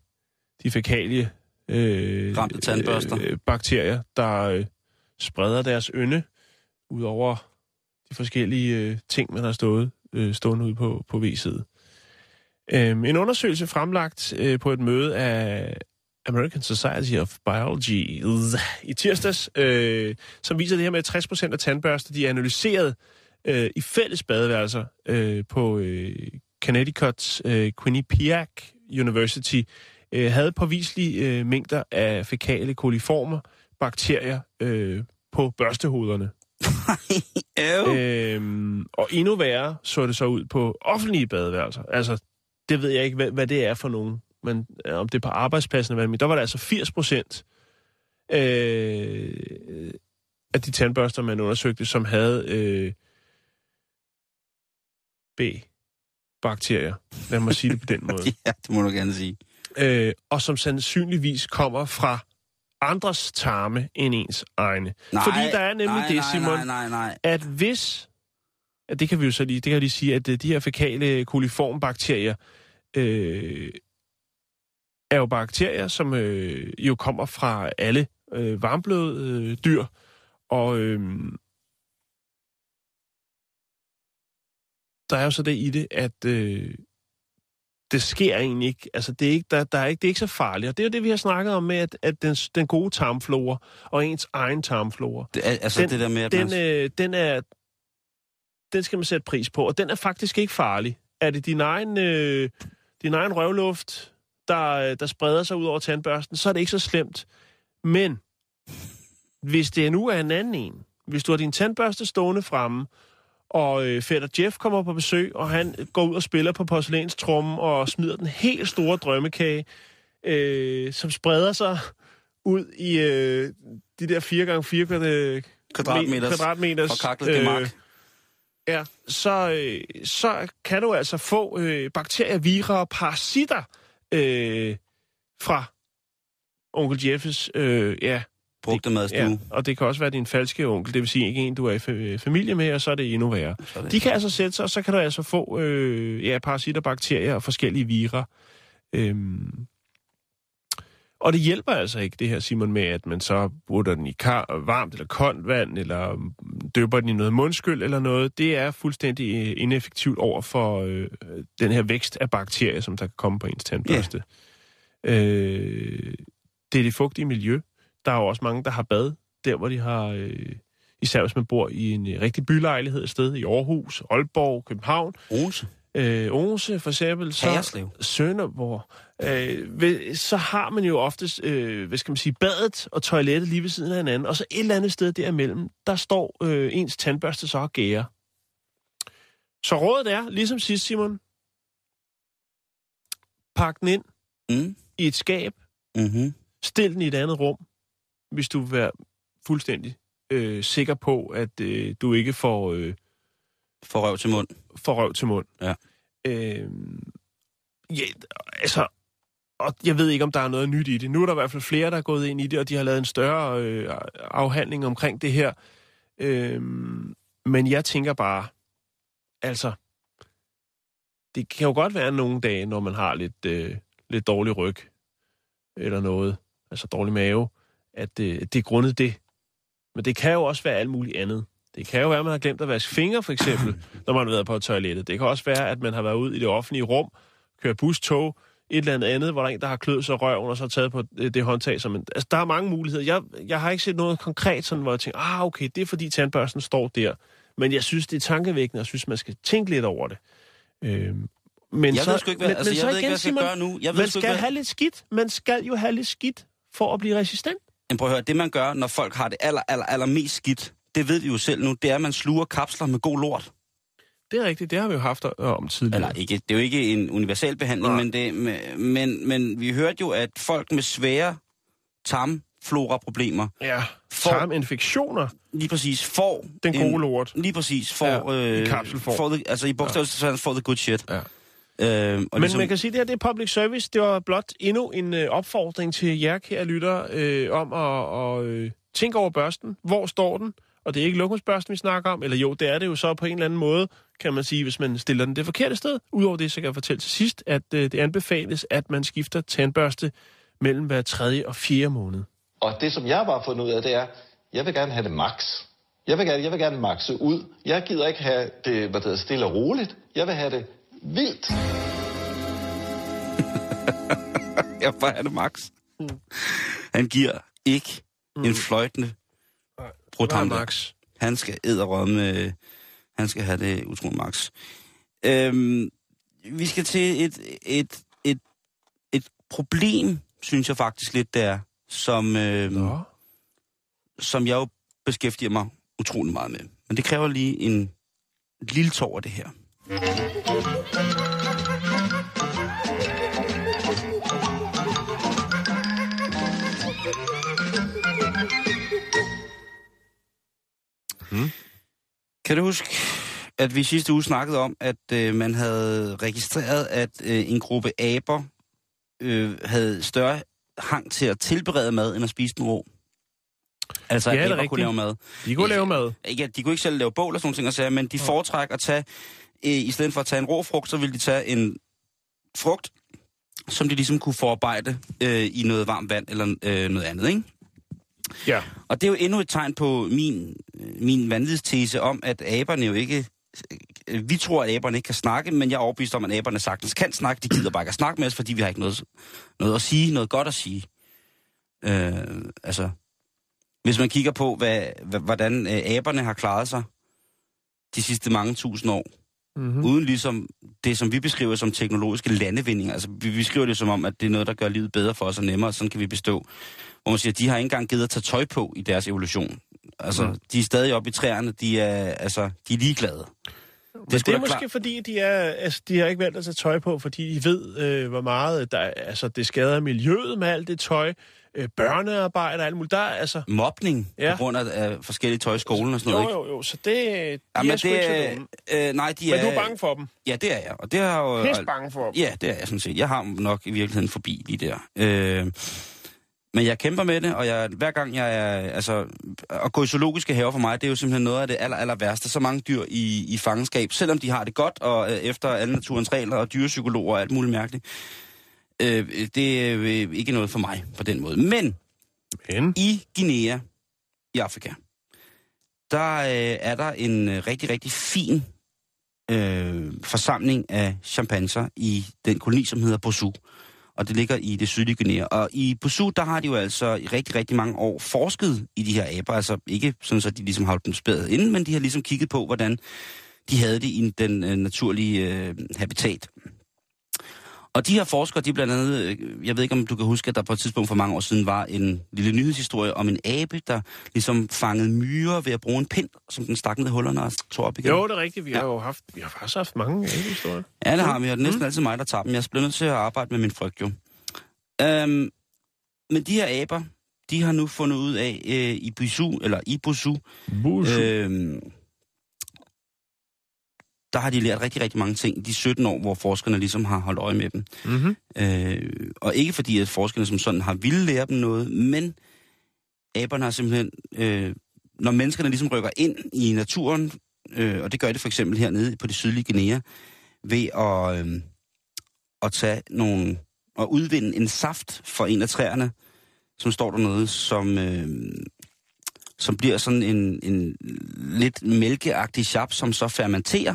de fækalie øh, øh, bakterier, der øh, spreder deres ynde ud over de forskellige øh, ting, man har stået øh, stående ude på, på V-side. Øhm, en undersøgelse fremlagt øh, på et møde af American Society of Biology i tirsdags, øh, som viser det her med, at 60% af tandbørster, de er analyseret øh, i fælles badeværelser øh, på øh, Connecticut's øh, Quinnipiac University, øh, havde påviselige øh, mængder af fækale koliformer, bakterier øh, på børstehoderne. [LAUGHS] Øhm, og endnu værre så det så ud på offentlige badeværelser. Altså, det ved jeg ikke, hvad, hvad det er for nogen. Men øh, om det er på arbejdspladsen, eller hvad, der var der altså 80 procent øh, af de tandbørster, man undersøgte, som havde øh, B-bakterier. Lad mig sige det på den [LAUGHS] måde. ja, det må du gerne sige. Øh, og som sandsynligvis kommer fra andres tarme end ens egne. Nej, Fordi der er nemlig nej, det, Simon, Nej, nej, nej. at hvis, at det kan vi jo så lige, det kan jeg lige sige, at øh, de her fækale koliformbakterier øh, er jo bakterier, som øh, jo kommer fra alle øh, varmbløde øh, dyr, og øh, der er jo så det i det, at øh, det sker egentlig ikke. Altså, det er ikke, der, der er ikke, det er ikke så farligt. Og det er jo det, vi har snakket om med, at, at den, den gode tarmflora og ens egen tarmflora, Det, altså Den- det der med, at den, man... øh, den er... Den skal man sætte pris på, og den er faktisk ikke farlig. Er det din egen, øh, din egen røvluft, der, øh, der spreder sig ud over tandbørsten, så er det ikke så slemt. Men hvis det nu er en anden en, hvis du har din tandbørste stående fremme, og øh, fætter Jeff kommer på besøg, og han går ud og spiller på porcelænstrummen og smider den helt store drømmekage, øh, som spreder sig ud i øh, de der 4x4 kvadrat, Kvadratmeters kvadratmeters forkaklet gemak. Ja, så, øh, så kan du altså få øh, bakterier, vira og parasitter øh, fra onkel Jeffes øh, ja, Brugte madstue. Ja, og det kan også være din falske onkel, det vil sige ikke en, du er i fa- familie med, og så er det endnu værre. Så det- De kan altså sætte sig, og så kan du altså få øh, ja, parasitter, bakterier og forskellige virer. Øhm. Og det hjælper altså ikke, det her, Simon, med, at man så putter den i kar, varmt eller koldt vand, eller døber den i noget mundskyld eller noget. Det er fuldstændig øh, ineffektivt over for øh, den her vækst af bakterier, som der kan komme på ens tandbørste. Øh, det er det fugtige miljø. Der er jo også mange, der har bad, der hvor de har, øh, især hvis man bor i en øh, rigtig bylejlighed et sted, i Aarhus, Aalborg, København, Odense. Øh, Odense for eksempel, så Haderslev. Sønderborg, øh, ved- så har man jo oftest, øh, hvad skal man sige, badet og toilettet lige ved siden af hinanden, og så et eller andet sted derimellem, der står øh, ens tandbørste så og gærer. Så rådet er, ligesom sidst, Simon, pak den ind Mm. i et skab, Mm-hmm. Stil den i et andet rum, hvis du vil være fuldstændig øh, sikker på, at øh, du ikke får, øh, For røv til mund. får røv til mund. Ja. Øh, ja, altså, og jeg ved ikke, om der er noget nyt i det. Nu er der i hvert fald flere, der er gået ind i det, og de har lavet en større øh, afhandling omkring det her. Øh, men jeg tænker bare, altså, det kan jo godt være nogle dage, når man har lidt, øh, lidt dårlig ryg, eller noget, altså dårlig mave, at øh, det er grundet det. Men det kan jo også være alt muligt andet. Det kan jo være, at man har glemt at vaske fingre, for eksempel, [LAUGHS] når man har været på toilettet. Det kan også være, at man har været ud i det offentlige rum, kørt bus, tog, et eller andet andet, hvor der er en, der har kløet sig røven, og så taget på øh, det håndtag. Som en, altså, der er mange muligheder. Jeg, jeg har ikke set noget konkret, sådan, hvor jeg tænker, ah, okay, det er fordi tandbørsten står der. Men jeg synes, det er tankevækkende, og jeg synes, man skal tænke lidt over det. Øhm, men Jeg så, ved sgu ikke, hvad- men, altså, men jeg så ved ikke, igen, hvad jeg skal gøre nu. Jeg ved man skal ikke, hvad- have lidt skidt. Man skal jo have lidt skidt for at blive resistent. Men prøv at høre, det man gør, når folk har det aller, aller, aller mest skidt, det ved vi jo selv nu, det er, at man sluger kapsler med god lort. Det er rigtigt, det har vi jo haft øh, om tidligere. Eller ikke, det er jo ikke en universal behandling, men, det, men, men vi hørte jo, at folk med svære tarmflora-problemer, Ja, For- tarminfektioner, lige præcis får... den en- gode lort. Lige præcis får... Ja, i øh, kapselform. får the, altså i bogstavelse ja. får the good shit. Ja. Øhm, og Men ligesom, man kan sige, at det her det er public service. Det var blot endnu en øh, opfordring til jer, kære lytter, øh, om at, at øh, tænke over børsten. Hvor står den? Og det er ikke lokumsbørsten, vi snakker om. Eller jo, det er det jo så på en eller anden måde. kan man sige, hvis man stiller den det forkerte sted. Udover det, så kan jeg fortælle til sidst, at øh, det anbefales, at man skifter tandbørste mellem hver tredje og fjerde måned. Og det, som jeg bare har fundet ud af, det er, jeg vil gerne have det max. Jeg vil gerne, jeg vil gerne maxe ud. Jeg gider ikke have det hvad det hedder, stille og roligt. Jeg vil have det vildt. [LAUGHS] Jeg bare have det max. Han giver ikke mm. en fløjtende Bare brutant. max. Han skal æderrømme, han skal have det utroligt max. Øhm, vi skal til et, et, et, et problem, synes jeg faktisk lidt, der, som, øhm, Nå. som jeg jo beskæftiger mig utrolig meget med. Men det kræver lige en lille tår af det her. Kan du huske, at vi sidste uge snakkede om, at øh, man havde registreret, at øh, en gruppe aber øh, havde større hang til at tilberede mad, end at spise den rå? Altså, Ja, at er aber kunne lave mad. De kunne lave mad. Ikke, at de kunne ikke selv lave bål og sådan ting, og sager, men de foretrækker at tage, øh, i stedet for at tage en rå frugt, så ville de tage en frugt, som de ligesom kunne forarbejde øh, i noget varmt vand eller øh, noget andet, ikke? Ja. Og det er jo endnu et tegn på min, øh, min vanvidstese om, at aberne jo ikke... øh, Vi tror, at aberne ikke kan snakke, men jeg er overbevist om, at aberne sagtens kan snakke. De gider bare ikke at snakke med os, fordi vi har ikke noget, noget at sige, noget godt at sige. Øh, altså, hvis man kigger på, hvad, hvordan øh, aberne har klaret sig de sidste mange tusind år, Mm-hmm. uden ligesom det, som vi beskriver som teknologiske landevindinger. Altså, vi beskriver det som om, at det er noget, der gør livet bedre for os og nemmere, og sådan kan vi bestå. Hvor man siger, de har ikke engang givet at tage tøj på i deres evolution. Altså, Mm. de er stadig oppe i træerne, de er, altså, de er ligeglade. Men det, sgu det er måske klart. fordi, de, er, altså, de har ikke valgt at tage tøj på, fordi de ved, øh, hvor meget der, er- altså, det skader miljøet med alt det tøj, øh, børnearbejde og alt muligt. Der er altså... Mobning Ja. ja. på grund af, af forskellige tøj i skolen og sådan Jo, noget, ikke? jo, jo, så det, de Jamen, er sgu ikke så øh, nej, de Men er... du er bange for dem. Ja, det er jeg. Og det har jo... Pisse bange for dem. Ja, det er jeg sådan set. Jeg har nok i virkeligheden forbi lige der. Øh, men jeg kæmper med det, og jeg, hver gang jeg er... Altså, at gå i zoologiske haver for mig, det er jo simpelthen noget af det aller, aller værste. Så mange dyr i, i fangenskab, selvom de har det godt, og øh, efter alle naturens regler, og dyrepsykologer og alt muligt mærkeligt. Øh, det er øh, ikke noget for mig på den måde. Men Men... i Guinea, i Afrika, der øh, er der en øh, rigtig, rigtig fin øh, forsamling af chimpanser i den koloni, som hedder Bosu. Og det ligger i det sydlige Guinea. Og i Busu, der har de jo altså i rigtig, rigtig mange år forsket i de her aber. Altså ikke sådan, at de ligesom har holdt dem spæret inde, men de har ligesom kigget på, hvordan de havde det i den øh, naturlige øh, habitat. Og de her forskere, de blandt andet, øh, jeg ved ikke om du kan huske, at der på et tidspunkt for mange år siden var en lille nyhedshistorie om en abe, der ligesom fangede myrer ved at bruge en pind, som den stak ned i hullerne og tog op igen. Jo, det er rigtigt. Vi har jo haft, vi har faktisk haft mange historier. Ja, det har vi, og det er næsten altid mig, der tager dem. Jeg bliver nødt til at arbejde med min frygt, jo. Øhm, men de her aber, de har nu fundet ud af øh, i Busu, eller i Busu, Busu. øhm, der har de lært rigtig, rigtig mange ting i de 17 år, hvor forskerne ligesom har holdt øje med dem. Mm-hmm. Øh, og ikke fordi, at forskerne som sådan har ville lære dem noget, men aberne har simpelthen, øh, når menneskerne ligesom rykker ind i naturen, øh, og det gør det for eksempel hernede på det sydlige Guinea, ved at, øh, at tage nogle, og udvinde en saft fra en af træerne, som står der noget, som, øh, som bliver sådan en, en lidt mælkeagtig chap, som så fermenterer,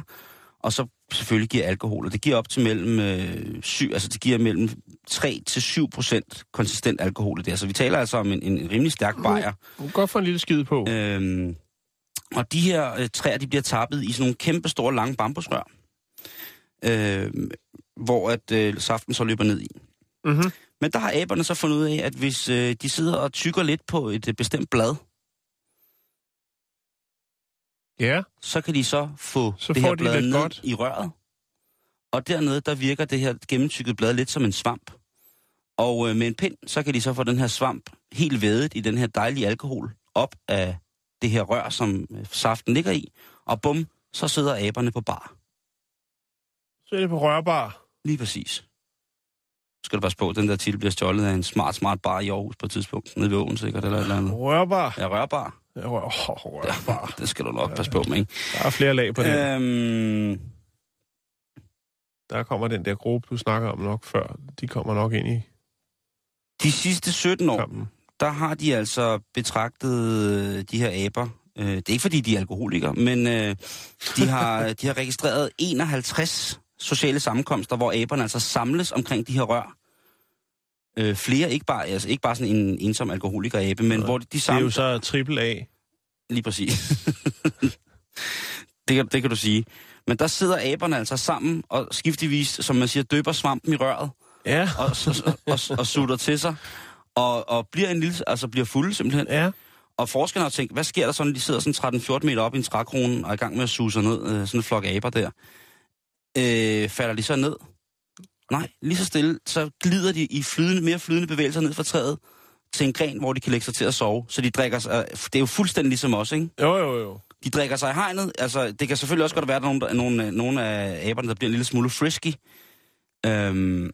og så selvfølgelig giver alkohol. Og det giver op til mellem øh, syv, altså det giver mellem 3 til 7 procent konsistent alkohol i det. Så vi taler altså om en, en rimelig stærk bajer. Du kan godt få en lille skid på. Øhm, og de her øh, træer, de bliver tappet i sådan nogle kæmpe store, lange bambusrør, øh, hvor at øh, saften så løber ned i. Mm-hmm. Men der har aberne så fundet ud af, at hvis øh, de sidder og tykker lidt på et øh, bestemt blad, Ja. så kan de så få Så det her de blad ned godt. i røret. Og dernede, der virker det her gennemtykket blad lidt som en svamp. Og øh, med en pind, så kan de så få den her svamp helt vædet i den her dejlige alkohol op af det her rør, som øh, saften ligger i. Og bum, så sidder aberne på bar. Så er det på rørbar. Lige præcis. Nu skal du passe på, den der titel bliver stjålet af en smart, smart bar i Aarhus på et tidspunkt. Nede ved åen sikkert, eller et eller andet. Rørbar. Ja, rørbar. Rørfar. [LAUGHS] Det skal du nok passe på med, ikke? Der er flere lag på det. Øhm, Der kommer den der gruppe, du snakker om nok før. De kommer nok ind i de sidste 17 år, kampen. der har de altså betragtet øh, de her aber. Øh, det er ikke fordi, de er alkoholikere, men øh, de, har, [LAUGHS] de har registreret 51 sociale sammenkomster, hvor aberne altså samles omkring de her rør. Øh, flere, ikke bare, altså ikke bare sådan en ensom alkoholiker-abe, men Nej, hvor de, de Det er jo så triple A. Lige præcis. [LAUGHS] det, kan, det kan du sige. Men der sidder aberne altså sammen og skiftevis, som man siger, døber svampen i røret Ja. og, og, og, og sutter til sig. Og, og bliver en lille, altså bliver fulde simpelthen. Ja. Og forskerne har tænkt, hvad sker der så, når de sidder sådan 13-14 meter op i en trækrone og er i gang med at suge sig ned, øh, sådan en flok aber der. Øh, falder de så ned? Nej, lige så stille, så glider de i flydende, mere flydende bevægelser ned fra træet til en gren, hvor de kan lægge sig til at sove. Så de drikker sig, det er jo fuldstændig ligesom os, ikke? Jo, jo, jo. De drikker sig i hegnet. Altså, det kan selvfølgelig også godt være, at der er nogle, der, nogle, nogle af aberne, der bliver en lille smule frisky. Øhm,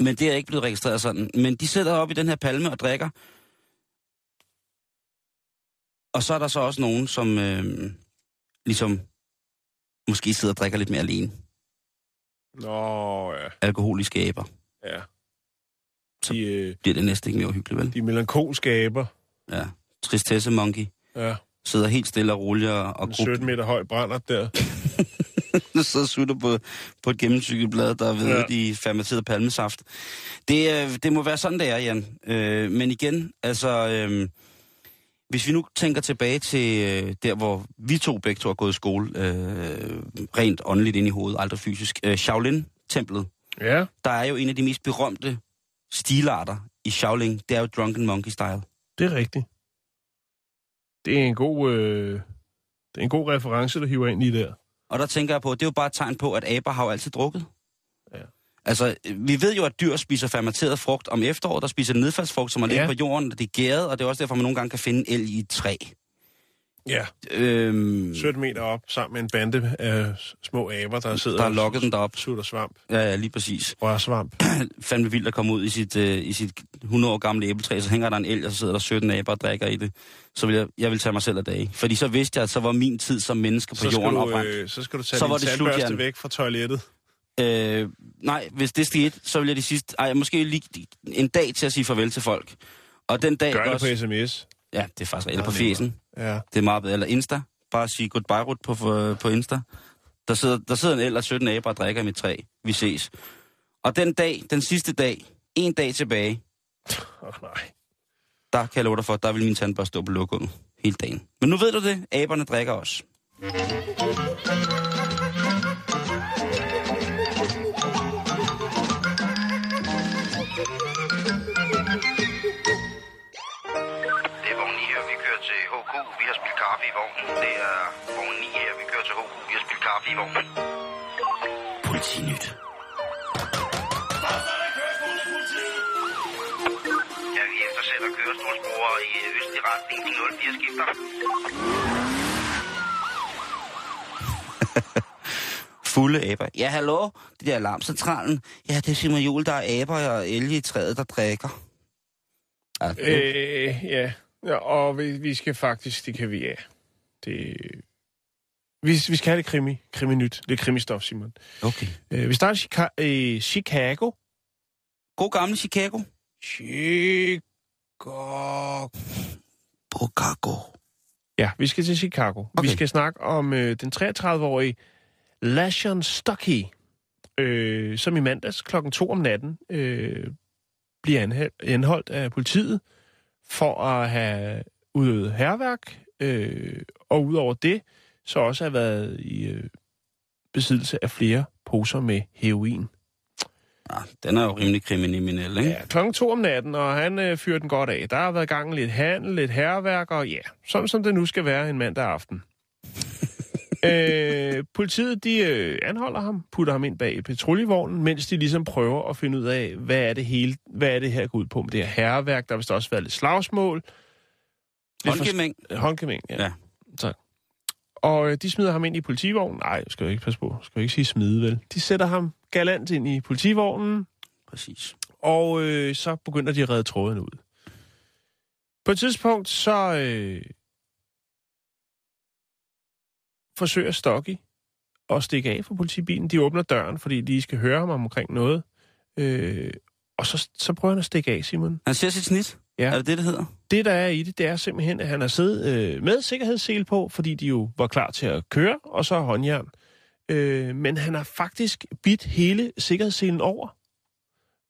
men det er ikke blevet registreret sådan. Men de sidder oppe i den her palme og drikker. Og så er der så også nogen, som øhm, ligesom måske sidder og drikker lidt mere alene. Nå, ja. Alkoholiske aber. ja. Så De, øh, bliver det næsten ikke mere uhyggeligt, vel? de melankolske aber. Ja. Tristesse monkey. Ja. Sidder helt stille og roligt og, og En 17 meter høj brænder der. [LAUGHS] der sidder sutter på, på et gennemcykkelblad, der er ved Ja. ja. i fermenteret palmesaft. Det, øh, det må være sådan, det er, Jan. Øh, men igen, altså... Øh, hvis vi nu tænker tilbage til øh, der, hvor vi to begge to har gået i skole, øh, rent åndeligt ind i hovedet, aldrig fysisk. Øh, Shaolin-templet, Ja. der er jo en af de mest berømte stilarter i Shaolin. Det er jo Drunken Monkey Style. Det er rigtigt. Det er en god, øh, det er en god reference, du hiver ind i der. Og der tænker jeg på, det er jo bare et tegn på, at aber har jo altid drukket. Altså, vi ved jo, at dyr spiser fermenteret frugt om efteråret, der spiser nedfaldsfrugt, som er Ja. på jorden, og det er gæret, og det er også derfor, man nogle gange kan finde el i et træ. Ja. Øhm, 17 meter op, sammen med en bande af små aber, der sidder der lokket den derop. sutter svamp. Ja, ja, lige præcis. Rørsvamp. [CLEARS THROAT] Fandme vildt at komme ud i sit, øh, i sit 100 år gamle æbletræ, så hænger der en el, og så sidder der 17 aber og drikker i det. Så vil jeg, jeg vil tage mig selv af dage. Fordi så vidste jeg, at så var min tid som menneske på Så jorden du, øh, så skal du tage Så din tandbørste væk fra toilettet. Øh, nej, hvis det skete, så vil jeg de sidste... Ej, måske lige en dag til at sige farvel til folk. Og den dag Gør det også... på sms. Ja, det er faktisk... Eller på fjesen. Ja. Det er meget bedre. Eller Insta. Bare sige goodbye Ruth, på, på, Insta. Der sidder, der sidder en eller 17 aber og drikker i mit træ. Vi ses. Og den dag, den sidste dag, en dag tilbage, Åh, nej. der kan jeg love dig for, der vil min tandbørste stå på lokummet hele dagen. Men nu ved du det, aberne drikker også. HK. Vi har spillet kaffe i vognen. Det er vogn 9 her, vi kører til HK. Vi har spillet kaffe i vognen. Politinyt. Ja, vi eftersætter kørestolsbrugere i østlig retning. De 04 skifter. [LAUGHS] Fulde aber. Ja, hallo? Det der alarmcentralen. Ja, det er Simon Jul, der er aber og elge i træet, der drikker. Ja, det, Øh, ja. Ja. Og vi, vi skal faktisk, det kan vi, ja. Det, vi, vi skal have det krimi, krimi-nyt. Det er krimistof, Simon. okay. Øh, vi starter i Chica- øh, Chicago. God gamle Chicago. Chicago. Chicago. Ja, vi skal til Chicago. Okay. Vi skal snakke om øh, den 33-årige Lashon Stuckey, øh, som i mandags klokken 2 om natten øh, bliver anholdt af politiet for at have udøvet herværk, øh, og udover det, så også have været i øh, besiddelse af flere poser med heroin. Ja, den er jo rimelig kriminel, ikke? Ja, klokken to om natten, og han øh, fyrer den godt af. Der har været gang lidt handel, lidt herværk, og ja, sådan som det nu skal være en mandag aften. Øh, politiet, de øh, anholder ham, putter ham ind bag patruljevognen, mens de ligesom prøver at finde ud af, hvad er det hele, hvad er det her går ud på med det her herværk. Der har vist også været lidt slagsmål. Lidt Håndgemæng. for- Håndgemæng, ja. Ja. Så. Og øh, de smider ham ind i politivognen. Nej, skal jeg ikke passe på. Skal jeg ikke sige smide, vel? De sætter ham galant ind i politivognen, Præcis. og øh, så begynder de at redde tråden ud. På et tidspunkt, så øh, forsøger Stocky at stikke af fra politibilen. De åbner døren, fordi de skal høre ham omkring noget. Øh, og så, så prøver han at stikke af, Simon. Han ser sit snit. Ja. Er det det, det hedder? Det, der er i det, det er simpelthen, at han har siddet øh, med sikkerhedssele på, fordi de jo var klar til at køre, og så håndjern. Øh, men han har faktisk bidt hele sikkerhedsselen over.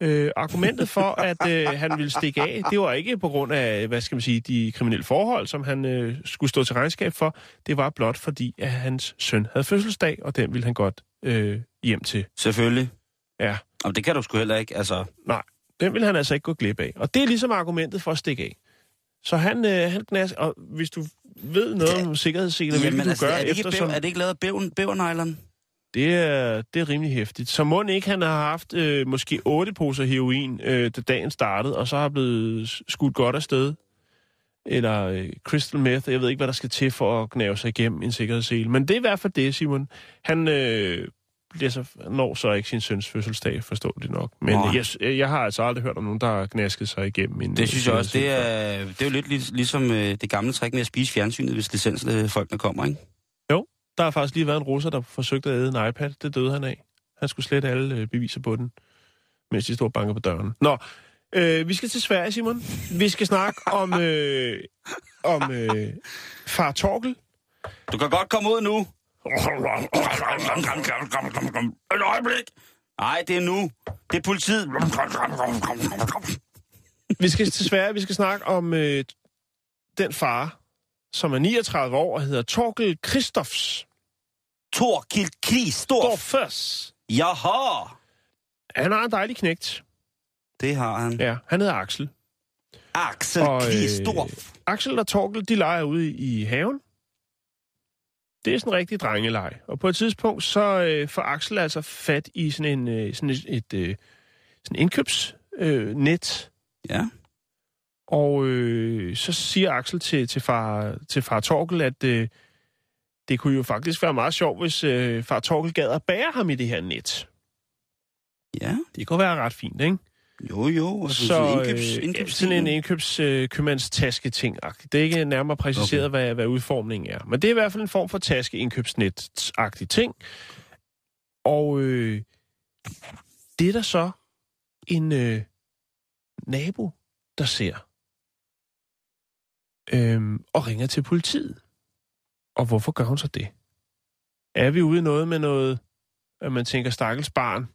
Øh, argumentet for, [LAUGHS] at øh, han ville stikke af, det var ikke på grund af, hvad skal man sige, de kriminelle forhold, som han øh, skulle stå til regnskab for. Det var blot fordi, at hans søn havde fødselsdag, og den ville han godt øh, hjem til. Selvfølgelig. Ja. Og det kan du sgu heller ikke, altså... Nej, den vil han altså ikke gå glip af. Og det er ligesom argumentet for at stikke af. Så han, øh, han knas, og hvis du ved noget om sikkerhedsseler, hvilket du altså, gør er, det ikke eftersom... bæv, er det ikke lavet af bæven, bævernejleren? Det er, det er rimelig hæftigt. Så må ikke han har haft øh, måske otte poser heroin, øh, da dagen startede, og så har blevet skudt godt afsted. Eller øh, crystal meth, jeg ved ikke, hvad der skal til for at knæve sig igennem en sikkerhedssele. Men det er i hvert fald det, Simon. Han øh, bliver så, når så ikke sin søns fødselsdag, forstår det nok. Men jeg, jeg har altså aldrig hørt om nogen, der har knasket sig igennem en Det synes jeg også, det er, det er jo lidt lig- ligesom øh, det gamle trick med at spise fjernsynet, hvis licensfolkene kommer, ikke? Der har faktisk lige været en russer, der forsøgte at æde en iPad. Det døde han af. Han skulle slette alle øh, beviser på den, mens de stod og bankede på døren. Nå, øh, vi skal til Sverige, Simon. Vi skal snakke [LAUGHS] om, øh, om øh, far Torkel. Du kan godt komme ud nu. Et øjeblik. Nej, det er nu. Det er politiet. Vi skal til Sverige. Vi skal snakke om øh, den far, som er 39 år og hedder Torkel Kristofs. Torkild Kristoff. Stoffers. Jaha. Han har en dejlig knægt. Det har han. Ja, han hedder Axel. Axel Og, øh, Kristoff. Axel og Torkel, de leger ude i, i haven. Det er sådan en rigtig drengeleg. Og på et tidspunkt, så øh, får Axel altså fat i sådan, en, øh, sådan et, et øh, sådan indkøbsnet. Øh, net. Ja. Og øh, så siger Axel til, til, far, til far Torkel, at øh, det kunne jo faktisk være meget sjovt, hvis øh, far Torkel gad at bære ham i det her net. Ja. Det kunne være ret fint, ikke? Jo, jo. Altså, Så så, øh, indkøbs, ja, indkøbs, sådan en indkøbs øh, Det er ikke nærmere præciseret, okay. hvad, hvad udformningen er. Men det er i hvert fald en form for taske indkøbsnet agtig ting. Og øh, det er der så en øh, nabo, der ser. Øhm, og ringer til politiet. Og hvorfor gør hun så det? Er vi ude i noget med noget, at man tænker, stakkels barn,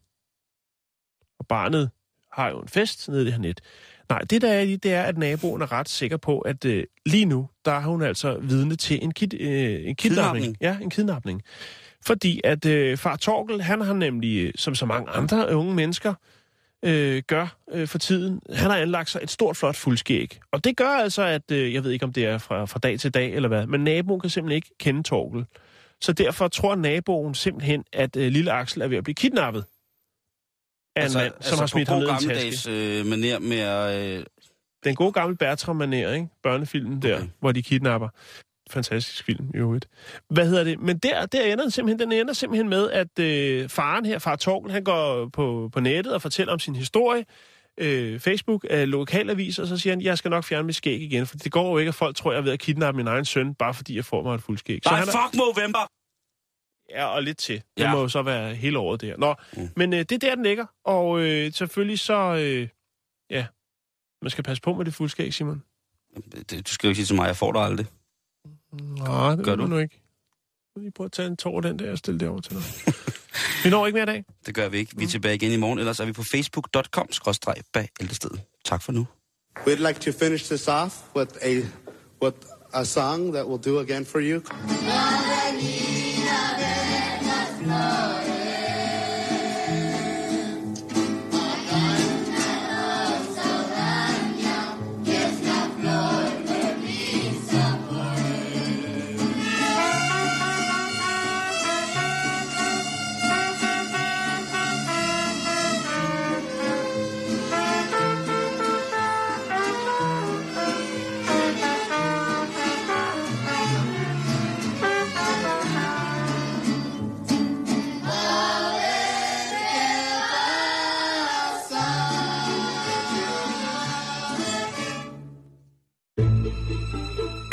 og barnet har jo en fest nede i det her net. Nej, det der er i, det er, at naboen er ret sikker på, at øh, lige nu, der er hun altså vidne til en, kid, øh, en kidnapning. Kidnapning. Ja, en kidnapning. Fordi at øh, far Torkel, han har nemlig, øh, som så mange andre unge mennesker, øh, gør øh, for tiden, han har anlagt sig et stort, flot fuldskæg. Og det gør altså, at, øh, jeg ved ikke, om det er fra, fra dag til dag eller hvad, men naboen kan simpelthen ikke kende Torkel. Så derfor tror naboen simpelthen, at øh, lille Axel er ved at blive kidnappet af en mand, som har smidt ham ned i en taske. øh, manér med at... Øh, Den gode gamle Bertram manér, ikke? Børnefilmen der, Okay. hvor de kidnapper. Fantastisk film, i øvrigt. Hvad hedder det? Men der, der ender den simpelthen, den ender simpelthen med, at øh, faren her, far Torkel, han går på, på nettet og fortæller om sin historie. Øh, Facebook, øh, lokalavis, og så siger han, jeg skal nok fjerne mit skæg igen, for det går jo ikke, at folk tror, jeg er ved at kidnappe min egen søn, bare fordi jeg får mig et fuldskæg. Nej, han er, fuck Movember! Ja, og lidt til. Det Ja. må jo så være hele året der. Nå, Mm. men øh, det er der, den ligger. Og øh, selvfølgelig så, øh, ja, man skal passe på med det fuldskæg, Simon. Det, du skal jo ikke sige til mig, jeg får dig aldrig. Nej, det Gør du? nu ikke. Lige prøve at tage en tår den der og stille det over til dig. vi når ikke mere i dag. Det gør vi ikke. Vi er tilbage igen i morgen, ellers er vi på facebook.com skråstreg bag ældrested. Tak for nu. We'd like to finish this off with a with a song that we'll do again for you.